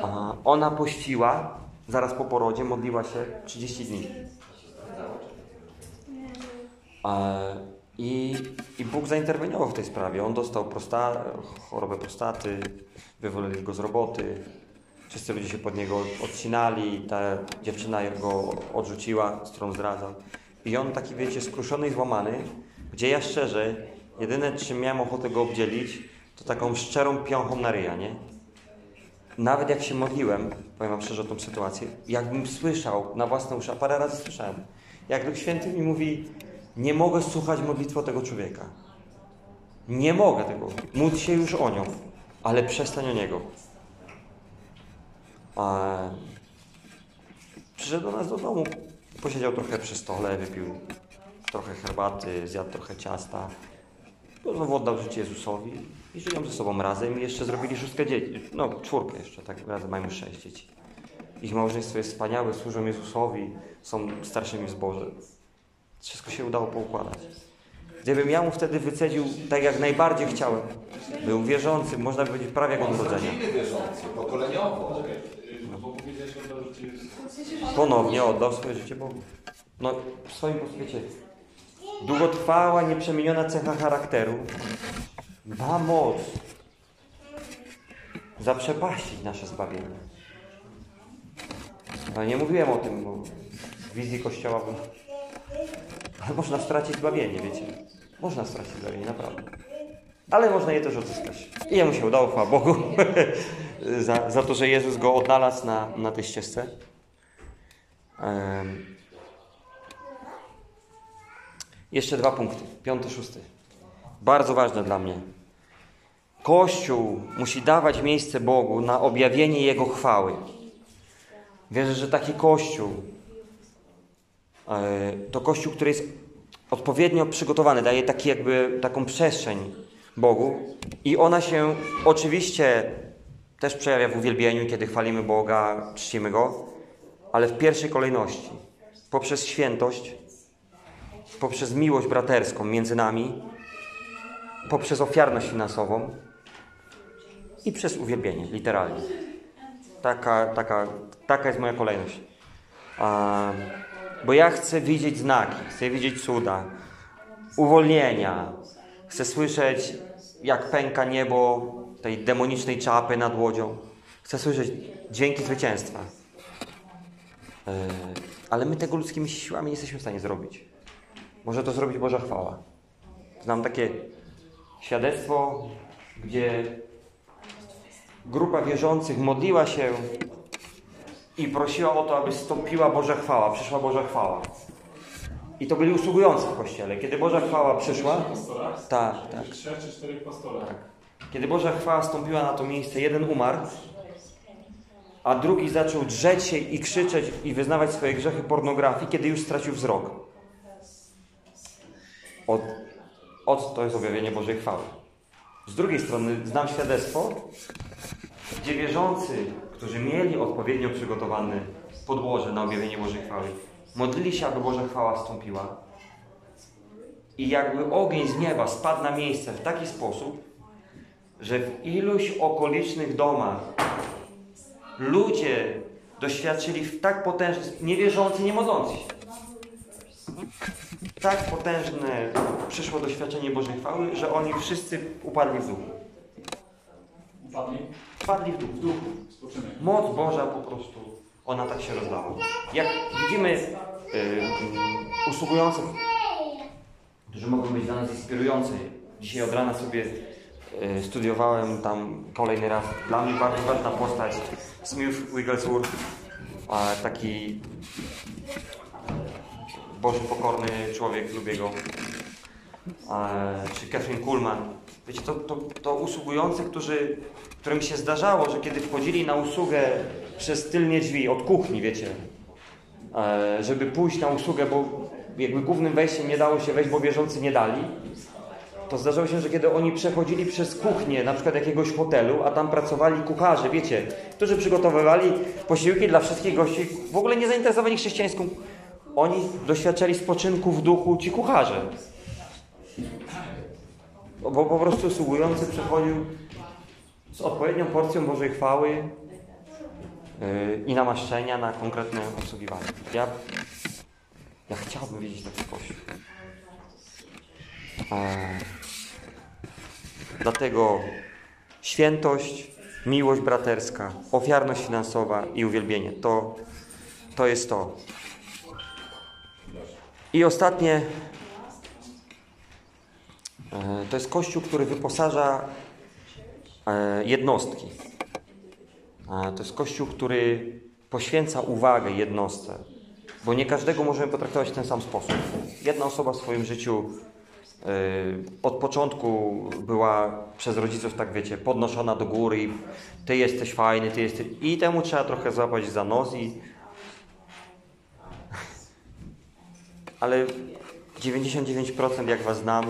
a ona pościła zaraz po porodzie, modliła się 30 dni. E, i, I Bóg zainterweniował w tej sprawie. On dostał prosta, chorobę prostaty, wywolili go z roboty. Wszyscy ludzie się pod niego odcinali, ta dziewczyna go odrzuciła, z którą zdradzał. I on taki, wiecie, skruszony i złamany, gdzie ja szczerze, jedyne czym miałem ochotę go obdzielić, to taką szczerą piąchą na ryja, nie? Nawet jak się modliłem, powiem wam szczerze o tą sytuację, jakbym słyszał na własne uszy, a parę razy słyszałem, jak Duch Święty mi mówi, nie mogę słuchać modlitwy tego człowieka. Nie mogę tego. Módl się już o nią, ale przestań o niego. A... Przyszedł do nas do domu, posiedział trochę przy stole, wypił trochę herbaty, zjadł trochę ciasta. Znowu oddał życie Jezusowi i żyją ze sobą razem i jeszcze zrobili szóstkę dzieci. No, czwórkę jeszcze, tak razem mają sześć dzieci. Ich małżeństwo jest wspaniałe, służą Jezusowi, są starszymi w. Wszystko się udało poukładać. Gdybym ja mu wtedy wycedził tak, jak najbardziej chciałem, był wierzący, można by powiedzieć prawie jak od urodzenia. Rodziny wierzący, pokoleniowo. Poczekaj, y, bo powiedziałeś o to, że ci jest... Ponownie oddał swoje życie Bogu. No, w swoim poświecie. Długotrwała, nieprzemieniona cecha charakteru ma moc zaprzepaścić nasze zbawienie. Ale nie mówiłem o tym, bo w wizji Kościoła bym... Ale można stracić zbawienie, wiecie. Można stracić zbawienie, naprawdę. Ale można je też odzyskać. I jemu się udało, chwała Bogu, za, za to, że Jezus go odnalazł na, na tej ścieżce. Em. Jeszcze dwa punkty. Piąty, szósty. Bardzo ważne dla mnie. Kościół musi dawać miejsce Bogu na objawienie Jego chwały. Wierzę, że taki Kościół e, to Kościół, który jest odpowiednio przygotowany, daje taki jakby taką przestrzeń Bogu i ona się oczywiście też przejawia w uwielbieniu, kiedy chwalimy Boga, czcimy Go, ale w pierwszej kolejności poprzez świętość, poprzez miłość braterską między nami, poprzez ofiarność finansową i przez uwielbienie, literalnie. Taka, taka, taka jest moja kolejność. Bo ja chcę widzieć znaki, chcę widzieć cuda, uwolnienia. Chcę słyszeć, jak pęka niebo tej demonicznej czapy nad łodzią. Chcę słyszeć dźwięki zwycięstwa. Yy, ale my tego ludzkimi siłami nie jesteśmy w stanie zrobić. Może to zrobić Boża chwała. Znam takie świadectwo, gdzie grupa wierzących modliła się i prosiła o to, aby stąpiła Boża chwała, przyszła Boża chwała. I to byli usługujący w kościele. Kiedy Boża chwała przyszła, tak, tak. Trzech czy czterech pastorach. Kiedy Boża chwała stąpiła na to miejsce, jeden umarł, a drugi zaczął drzeć się i krzyczeć i wyznawać swoje grzechy pornografii, kiedy już stracił wzrok. Od, od to jest objawienie Bożej chwały. Z drugiej strony znam świadectwo, gdzie wierzący, którzy mieli odpowiednio przygotowane podłoże na objawienie Bożej chwały, modlili się, aby Boża chwała wstąpiła. i jakby ogień z nieba spadł na miejsce w taki sposób, że w iluś okolicznych domach ludzie doświadczyli w tak potężny, niewierzący, nie modlący się. Tak potężne przyszło doświadczenie Bożej chwały, że oni wszyscy upadli w duchu. Upadli Wpadli w duch. w duchu. Moc Boża po prostu, ona tak się rozdała. Jak widzimy y, y, usługujących, którzy mogą być dla nas inspirujący. Dzisiaj od rana sobie studiowałem tam kolejny raz. Dla mnie bardzo ważna postać Smith Wigglesworth, a taki Boży pokorny człowiek, lubię go. Czy Catherine Kuhlman. Wiecie, to, to, to usługujący, którzy, którym się zdarzało, że kiedy wchodzili na usługę przez tylnie drzwi od kuchni, wiecie, e, żeby pójść na usługę, bo jakby głównym wejściem nie dało się wejść, bo wierzący nie dali, to zdarzało się, że kiedy oni przechodzili przez kuchnię, na przykład jakiegoś hotelu, a tam pracowali kucharze, wiecie, którzy przygotowywali posiłki dla wszystkich gości, w ogóle nie zainteresowani chrześcijańską, oni doświadczali spoczynku w duchu, ci kucharze. Bo po prostu usługujący przychodził z odpowiednią porcją Bożej chwały yy, i namaszczenia na konkretne obsługiwanie. Ja, ja chciałbym wiedzieć taki kościół. Eee, dlatego świętość, miłość braterska, ofiarność finansowa i uwielbienie to, to jest to. I ostatnie E, To jest kościół, który wyposaża e, jednostki. E, To jest kościół, który poświęca uwagę jednostce, bo nie każdego możemy potraktować w ten sam sposób. Jedna osoba w swoim życiu od początku była przez rodziców, tak wiecie, podnoszona do góry i ty jesteś fajny, ty jesteś... I temu trzeba trochę złapać za nos i... Ale 99% jak was znam,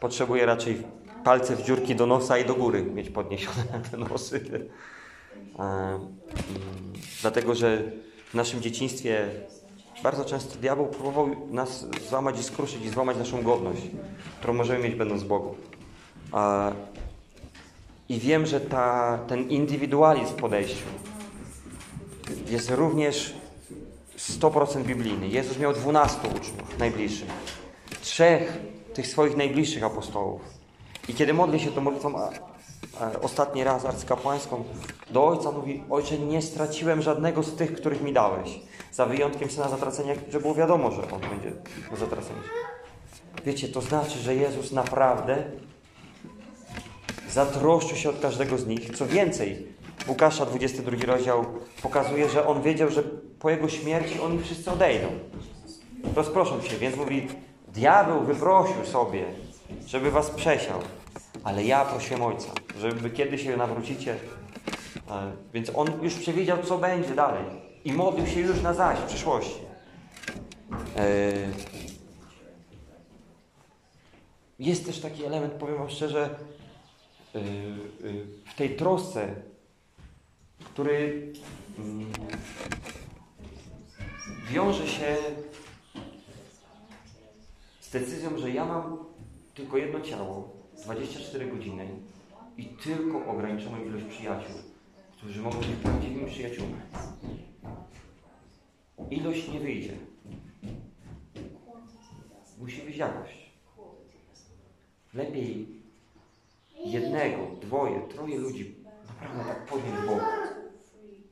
potrzebuje raczej palce w dziurki do nosa i do góry mieć podniesione te nosy. E, mm, Dlatego, że w naszym dzieciństwie bardzo często diabeł próbował nas złamać i skruszyć i złamać naszą godność, którą możemy mieć będąc Bogu. I wiem, że ta, ten indywidualizm w podejściu jest również 100% biblijny. Jezus miał 12 uczniów najbliższych. Trzech tych swoich najbliższych apostołów. I kiedy modli się tą modlitwą a, a, ostatni raz arcykapłańską, do Ojca mówi, Ojcze, nie straciłem żadnego z tych, których mi dałeś. Za wyjątkiem Syna Zatracenia, że było wiadomo, że On będzie na. Wiecie, to znaczy, że Jezus naprawdę zatroszczył się od każdego z nich. Co więcej, Łukasza 22 rozdział pokazuje, że On wiedział, że po Jego śmierci oni wszyscy odejdą. Rozproszą się, więc mówi, Diabeł wyprosił sobie, żeby was przesiał, ale ja prosiłem Ojca, żeby kiedy się nawrócicie. E, Więc on już przewidział, co będzie dalej i modlił się już na zaś w przyszłości. E, Jest też taki element, powiem Wam szczerze, e, e, w tej trosce, który mm, wiąże się z decyzją, że ja mam tylko jedno ciało, 24 godziny i tylko ograniczoną ilość przyjaciół, którzy mogą być prawdziwymi przyjaciółmi. Ilość nie wyjdzie. Musi być jakość. Lepiej jednego, dwoje, troje ludzi naprawdę tak podnieść Bogu,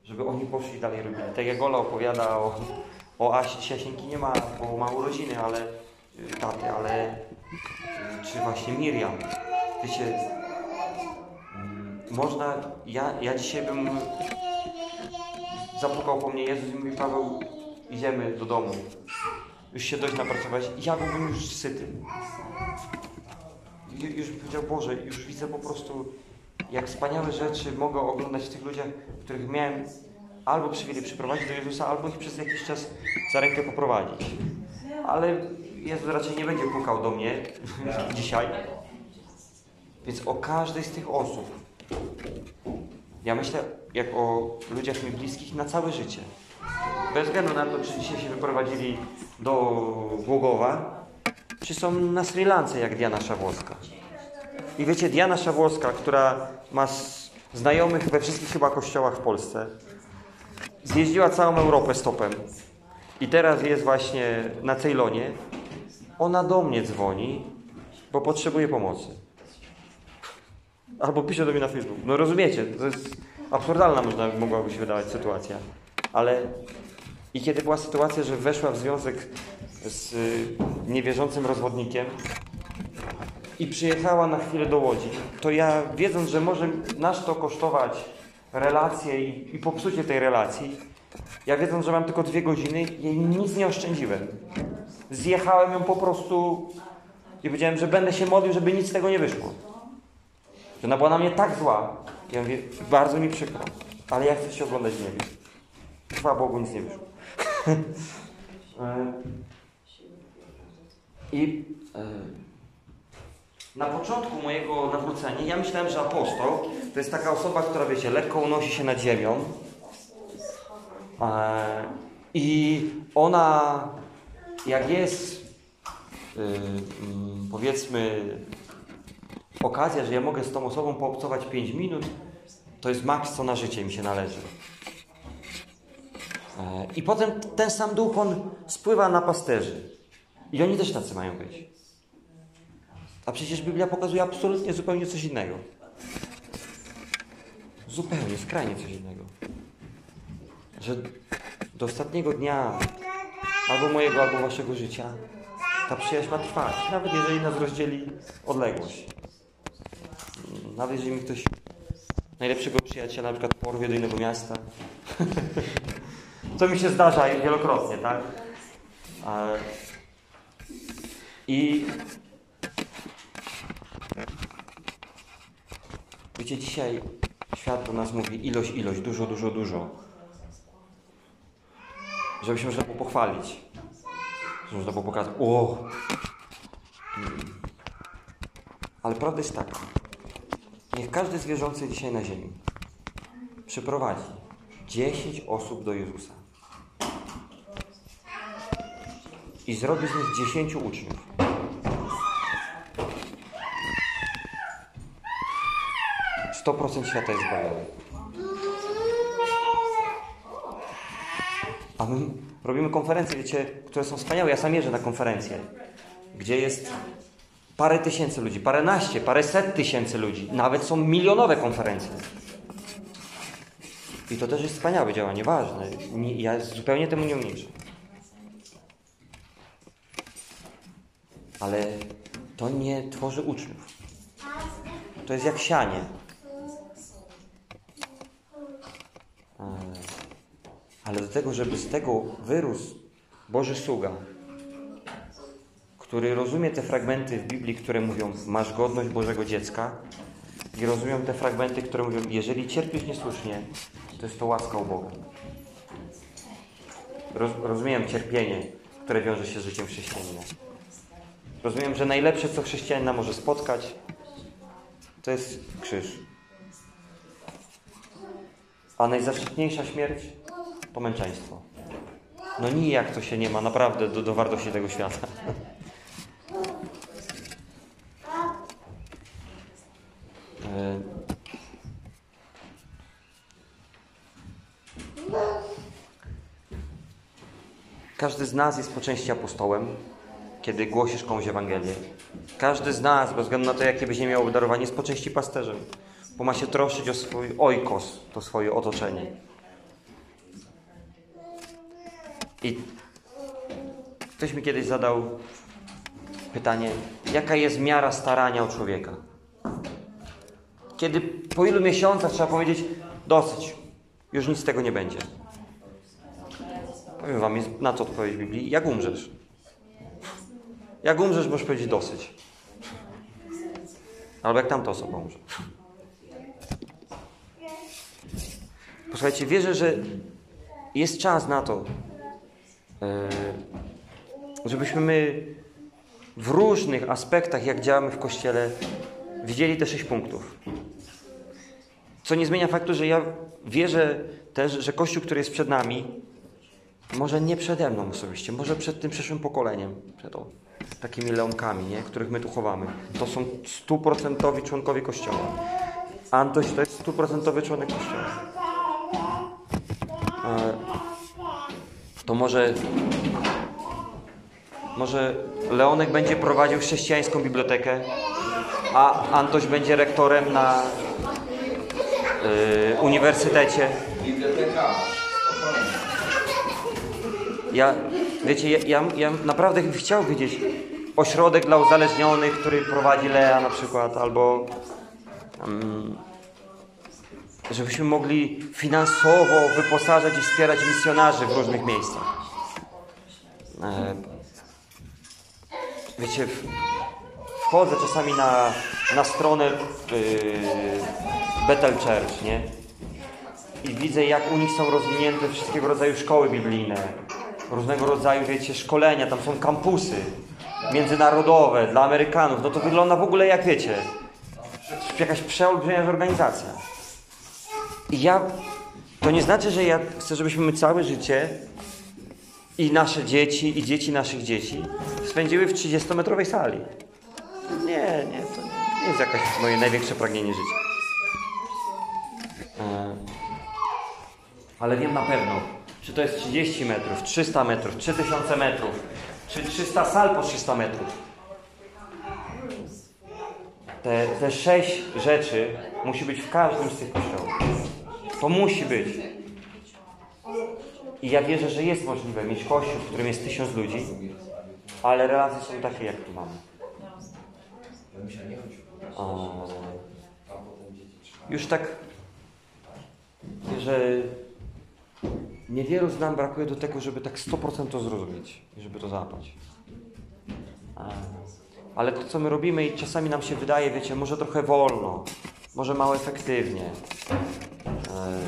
żeby oni poszli dalej robili. Tak jak Ola opowiada o, o Asi, Asienki nie ma, bo ma urodziny, ale taty, ale czy właśnie Miriam. Wiecie, mm, można, ja, ja dzisiaj bym zapukał po mnie Jezus i mówi Paweł, idziemy do domu. Już się dość napracowałeś. Ja byłbym już syty. Ju- Już powiedział, Boże, już widzę po prostu, jak wspaniałe rzeczy mogę oglądać w tych ludziach, których miałem albo przywilej przyprowadzić do Jezusa, albo ich przez jakiś czas za rękę poprowadzić. Ale Jezus raczej nie będzie pukał do mnie dzisiaj. Więc o każdej z tych osób, ja myślę jak o ludziach mi bliskich na całe życie. Bez względu na to, czy dzisiaj się wyprowadzili do Głogowa, czy są na Sri Lance jak Diana Szawłowska. I wiecie, Diana Szawłowska, która ma znajomych we wszystkich chyba kościołach w Polsce, zjeździła całą Europę stopem i teraz jest właśnie na Ceylonie, ona do mnie dzwoni, bo potrzebuje pomocy. Albo pisze do mnie na Facebooku. No rozumiecie, to jest absurdalna można, mogłaby się wydawać sytuacja. Ale i kiedy była sytuacja, że weszła w związek z y, niewierzącym rozwodnikiem i przyjechała na chwilę do Łodzi, to ja wiedząc, że może nas to kosztować relacje i, i popsucie tej relacji, ja wiedząc, że mam tylko dwie godziny, jej nic nie oszczędziłem. Zjechałem ją po prostu i powiedziałem, że będę się modlił, żeby nic z tego nie wyszło. Że ona była na mnie tak zła. Ja mówię, bardzo mi przykro, ale ja chcę się oglądać w niebie. Chwała Bogu, nic nie wyszło. E, I e, na początku mojego nawrócenia ja myślałem, że apostoł to jest taka osoba, która, wiecie, lekko unosi się nad ziemią. E, I ona, jak jest, mm, powiedzmy, okazja, że ja mogę z tą osobą poobcować 5 minut, to jest maks, co na życie mi się należy. E, I potem ten sam duch, on spływa na pasterzy. I oni też tacy mają być. A przecież Biblia pokazuje absolutnie zupełnie coś innego. Zupełnie, skrajnie coś innego. Że do ostatniego dnia albo mojego, albo waszego życia ta przyjaźń ma trwać. Nawet jeżeli nas rozdzieli odległość. Nawet jeżeli mi ktoś najlepszego przyjaciela na przykład porwie do innego miasta. Co mi się zdarza wielokrotnie, tak? I wiecie, dzisiaj świat do nas mówi ilość, ilość, dużo, dużo, dużo. Żeby się można było pochwalić. Że można było pokazać, o! Ale prawda jest taka. Niech każdy zwierzący dzisiaj na ziemi przyprowadzi 10 osób do Jezusa. I zrobi z nich 10 uczniów. Sto procent świata jest zbawiony. A my robimy konferencje, wiecie, które są wspaniałe. Ja sam jeżdżę na konferencje, gdzie jest parę tysięcy ludzi, paręnaście, paręset tysięcy ludzi. Nawet są milionowe konferencje. I to też jest wspaniałe działanie, ważne. Ja zupełnie temu nie umniejszę. Ale to nie tworzy uczniów. To jest jak sianie. Ale do tego, żeby z tego wyrósł Boży sługa, który rozumie te fragmenty w Biblii, które mówią masz godność Bożego dziecka i rozumiem te fragmenty, które mówią jeżeli cierpisz niesłusznie, to jest to łaska u Boga. Roz, rozumiem cierpienie, które wiąże się z życiem chrześcijanina. Rozumiem, że najlepsze, co chrześcijanina może spotkać, to jest krzyż. A najzaszczytniejsza śmierć to męczeństwo. No nijak to się nie ma naprawdę do, do wartości tego świata. E, Każdy z nas jest po części apostołem, kiedy głosisz komuś Ewangelię. Każdy z nas, bez względu na to, jakie byś nie miał obdarowanie, jest po części pasterzem, bo ma się troszczyć o swój ojkos, to swoje otoczenie. I ktoś mi kiedyś zadał pytanie, jaka jest miara starania o człowieka? Kiedy po ilu miesiącach trzeba powiedzieć, dosyć, już nic z tego nie będzie. Powiem wam, na to odpowiedź Biblii, jak umrzesz. Jak umrzesz, możesz powiedzieć dosyć. Albo jak tamta osoba umrze. Posłuchajcie, wierzę, że jest czas na to, e, żebyśmy my w różnych aspektach, jak działamy w Kościele, widzieli te sześć punktów. Co nie zmienia faktu, że ja wierzę też, że Kościół, który jest przed nami, może nie przede mną osobiście, może przed tym przyszłym pokoleniem, przed takimi leonkami, nie? których my tu chowamy. To są stuprocentowi członkowie Kościoła. Antoś to jest stuprocentowy członek Kościoła. E, To może, może Leonek będzie prowadził chrześcijańską bibliotekę, a Antoś będzie rektorem na y, uniwersytecie. Biblioteka. Ja, wiecie, ja, ja, ja naprawdę bym chciał widzieć ośrodek dla uzależnionych, który prowadzi Lea na przykład, albo mm, żebyśmy mogli finansowo wyposażać i wspierać misjonarzy w różnych miejscach. E, wiecie, wchodzę czasami na, na stronę yy, Bethel Church, nie? I widzę, jak u nich są rozwinięte wszystkiego rodzaju szkoły biblijne, różnego rodzaju, wiecie, szkolenia, tam są kampusy międzynarodowe dla Amerykanów. No to wygląda w ogóle jak, wiecie, jakaś przeolbrzymia organizacja. I ja, to nie znaczy, że ja chcę, żebyśmy my całe życie i nasze dzieci, i dzieci naszych dzieci spędziły w 30-metrowej sali. Nie, nie, to nie jest jakaś moje największe pragnienie życia. E, ale wiem na pewno, czy to jest 30 metrów, 300 metrów, 3000 metrów, czy 300 sal po 300 metrów. Te, te sześć rzeczy musi być w każdym z tych kościołów. To musi być. I ja wierzę, że jest możliwe mieć kościół, w którym jest tysiąc ludzi, ale relacje są takie, jak tu mamy. A, już tak, że niewielu z nam brakuje do tego, żeby tak 100% to zrozumieć i żeby to załapać. Ale to, co my robimy i czasami nam się wydaje, wiecie, może trochę wolno, może mało efektywnie. E,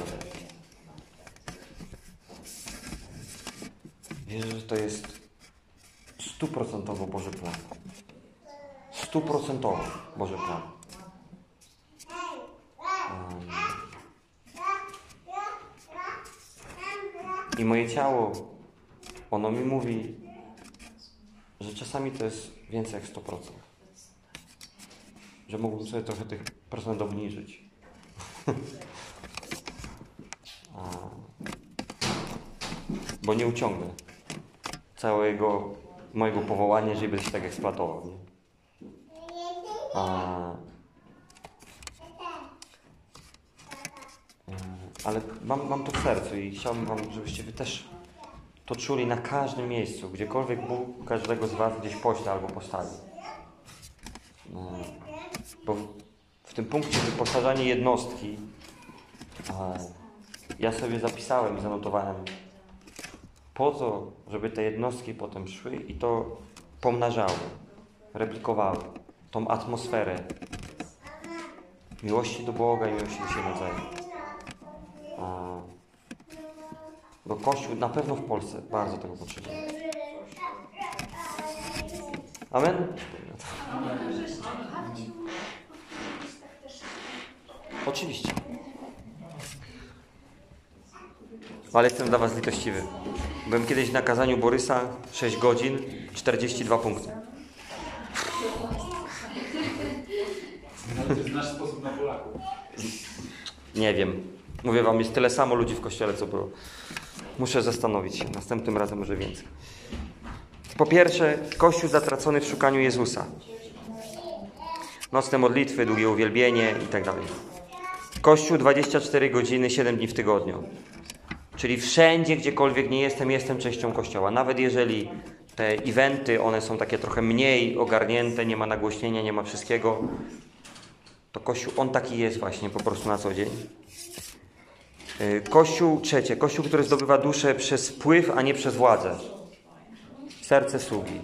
Wierzę, że to jest stuprocentowo Boży plan. Stuprocentowo Boży plan. I moje ciało, ono mi mówi, że czasami to jest więcej jak 100%. Że mógłbym sobie trochę tych procent obniżyć. Bo nie uciągnę całego mojego powołania, jeżeli będę się tak eksploatował. Nie? A, e, ale mam, mam to w sercu i chciałbym Wam, żebyście Wy też to czuli na każdym miejscu, gdziekolwiek Bóg każdego z Was gdzieś pośle albo postawi. E, Bo w, tym punkcie wyposażanie jednostki ja sobie zapisałem i zanotowałem po to, żeby te jednostki potem szły i to pomnażały, replikowały tą atmosferę miłości do Boga i miłości do siebie nawzajem. Bo Kościół na pewno w Polsce bardzo tego potrzebuje. Amen? Oczywiście. Ale jestem dla Was litościwy. Byłem kiedyś na kazaniu Borysa 6 godzin, 42 punkty. To jest nasz sposób na Polaków. Nie wiem. Mówię Wam, jest tyle samo ludzi w kościele, co było. Muszę zastanowić się. Następnym razem może więcej. Po pierwsze, Kościół zatracony w szukaniu Jezusa. Nocne modlitwy, długie uwielbienie i tak dalej. Kościół 24 godziny, 7 dni w tygodniu. Czyli wszędzie, gdziekolwiek nie jestem, jestem częścią Kościoła. Nawet jeżeli te eventy, one są takie trochę mniej ogarnięte, nie ma nagłośnienia, nie ma wszystkiego, to Kościół, on taki jest właśnie po prostu na co dzień. Y, Kościół trzecie, Kościół, który zdobywa duszę przez wpływ, a nie przez władzę. Serce sługi.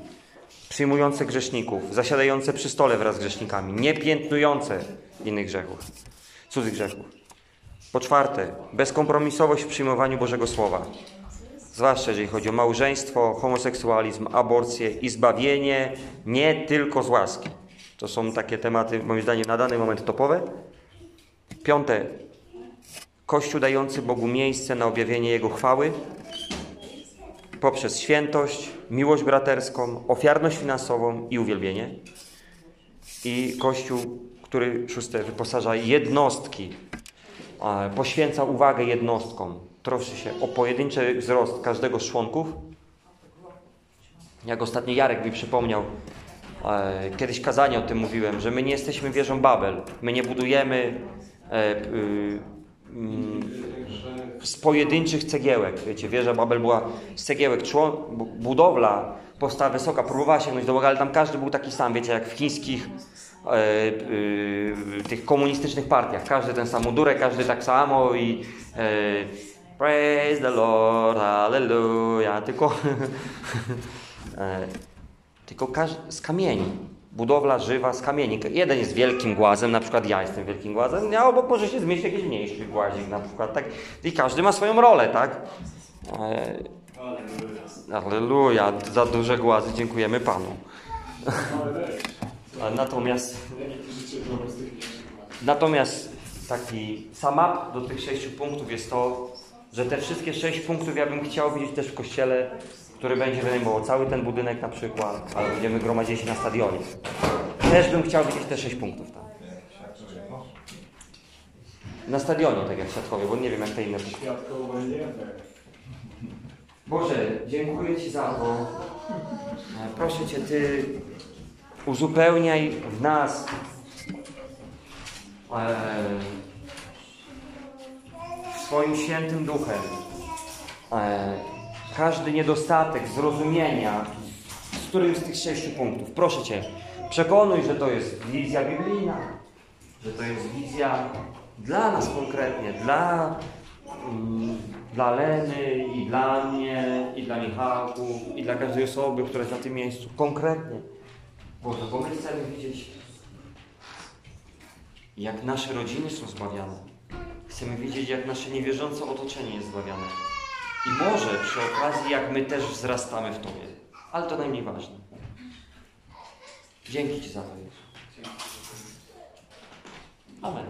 Przyjmujące grzeszników, zasiadające przy stole wraz z grzesznikami, nie piętnujące innych grzechów, cudzych grzechów. Po czwarte, bezkompromisowość w przyjmowaniu Bożego Słowa. Zwłaszcza jeżeli chodzi o małżeństwo, homoseksualizm, aborcję i zbawienie nie tylko z łaski. To są takie tematy, moim zdaniem, na dany moment topowe. Piąte, Kościół dający Bogu miejsce na objawienie Jego chwały. poprzez świętość, miłość braterską, ofiarność finansową i uwielbienie. I Kościół, który szóste wyposaża jednostki, poświęca uwagę jednostkom, troszczy się o pojedynczy wzrost każdego z członków. Jak ostatnio Jarek mi przypomniał, kiedyś kazanie o tym mówiłem, że my nie jesteśmy wieżą Babel. My nie budujemy e, y, z pojedynczych cegiełek. Wiecie, wieża Babel była z cegiełek. Człon, bu- budowla powstała wysoka, próbowała sięgnąć do Boga, ale tam każdy był taki sam, wiecie, jak w chińskich e, y, tych komunistycznych partiach. Każdy ten sam mundurek, każdy tak samo i e, praise the Lord, hallelujah. Tylko, e, tylko z kamieni. Budowla żywa z kamieni. Jeden jest wielkim głazem, na przykład ja jestem wielkim głazem, a obok może się zmieścić jakiś mniejszy głazik na przykład, tak? I każdy ma swoją rolę, tak? E, Alleluja, za duże głazy dziękujemy Panu. Natomiast, natomiast taki sum up do tych sześciu punktów jest to, że te wszystkie sześć punktów ja bym chciał widzieć też w kościele, który będzie wynajmował cały ten budynek na przykład, ale będziemy gromadzili się na stadionie. Też bym chciał widzieć te sześć punktów tam. Na stadionie, tak jak w bo nie wiem jak te inne punkty. Boże, dziękuję Ci za to. Proszę Cię, Ty uzupełniaj w nas swoim świętym duchem e, każdy niedostatek zrozumienia z którymś z tych sześciu punktów. Proszę Cię, przekonuj, że to jest wizja biblijna, że to jest wizja dla nas konkretnie, dla, mm, dla Leny i dla mnie, i dla Michałku, i dla każdej osoby, która jest na tym miejscu. Konkretnie. Boże, bo my chcemy widzieć, jak nasze rodziny są zbawiane. Chcemy widzieć, jak nasze niewierzące otoczenie jest zbawiane. I może przy okazji, jak my też wzrastamy w Tobie. Ale to najmniej ważne. Dzięki Ci za to, Jezu. Amen.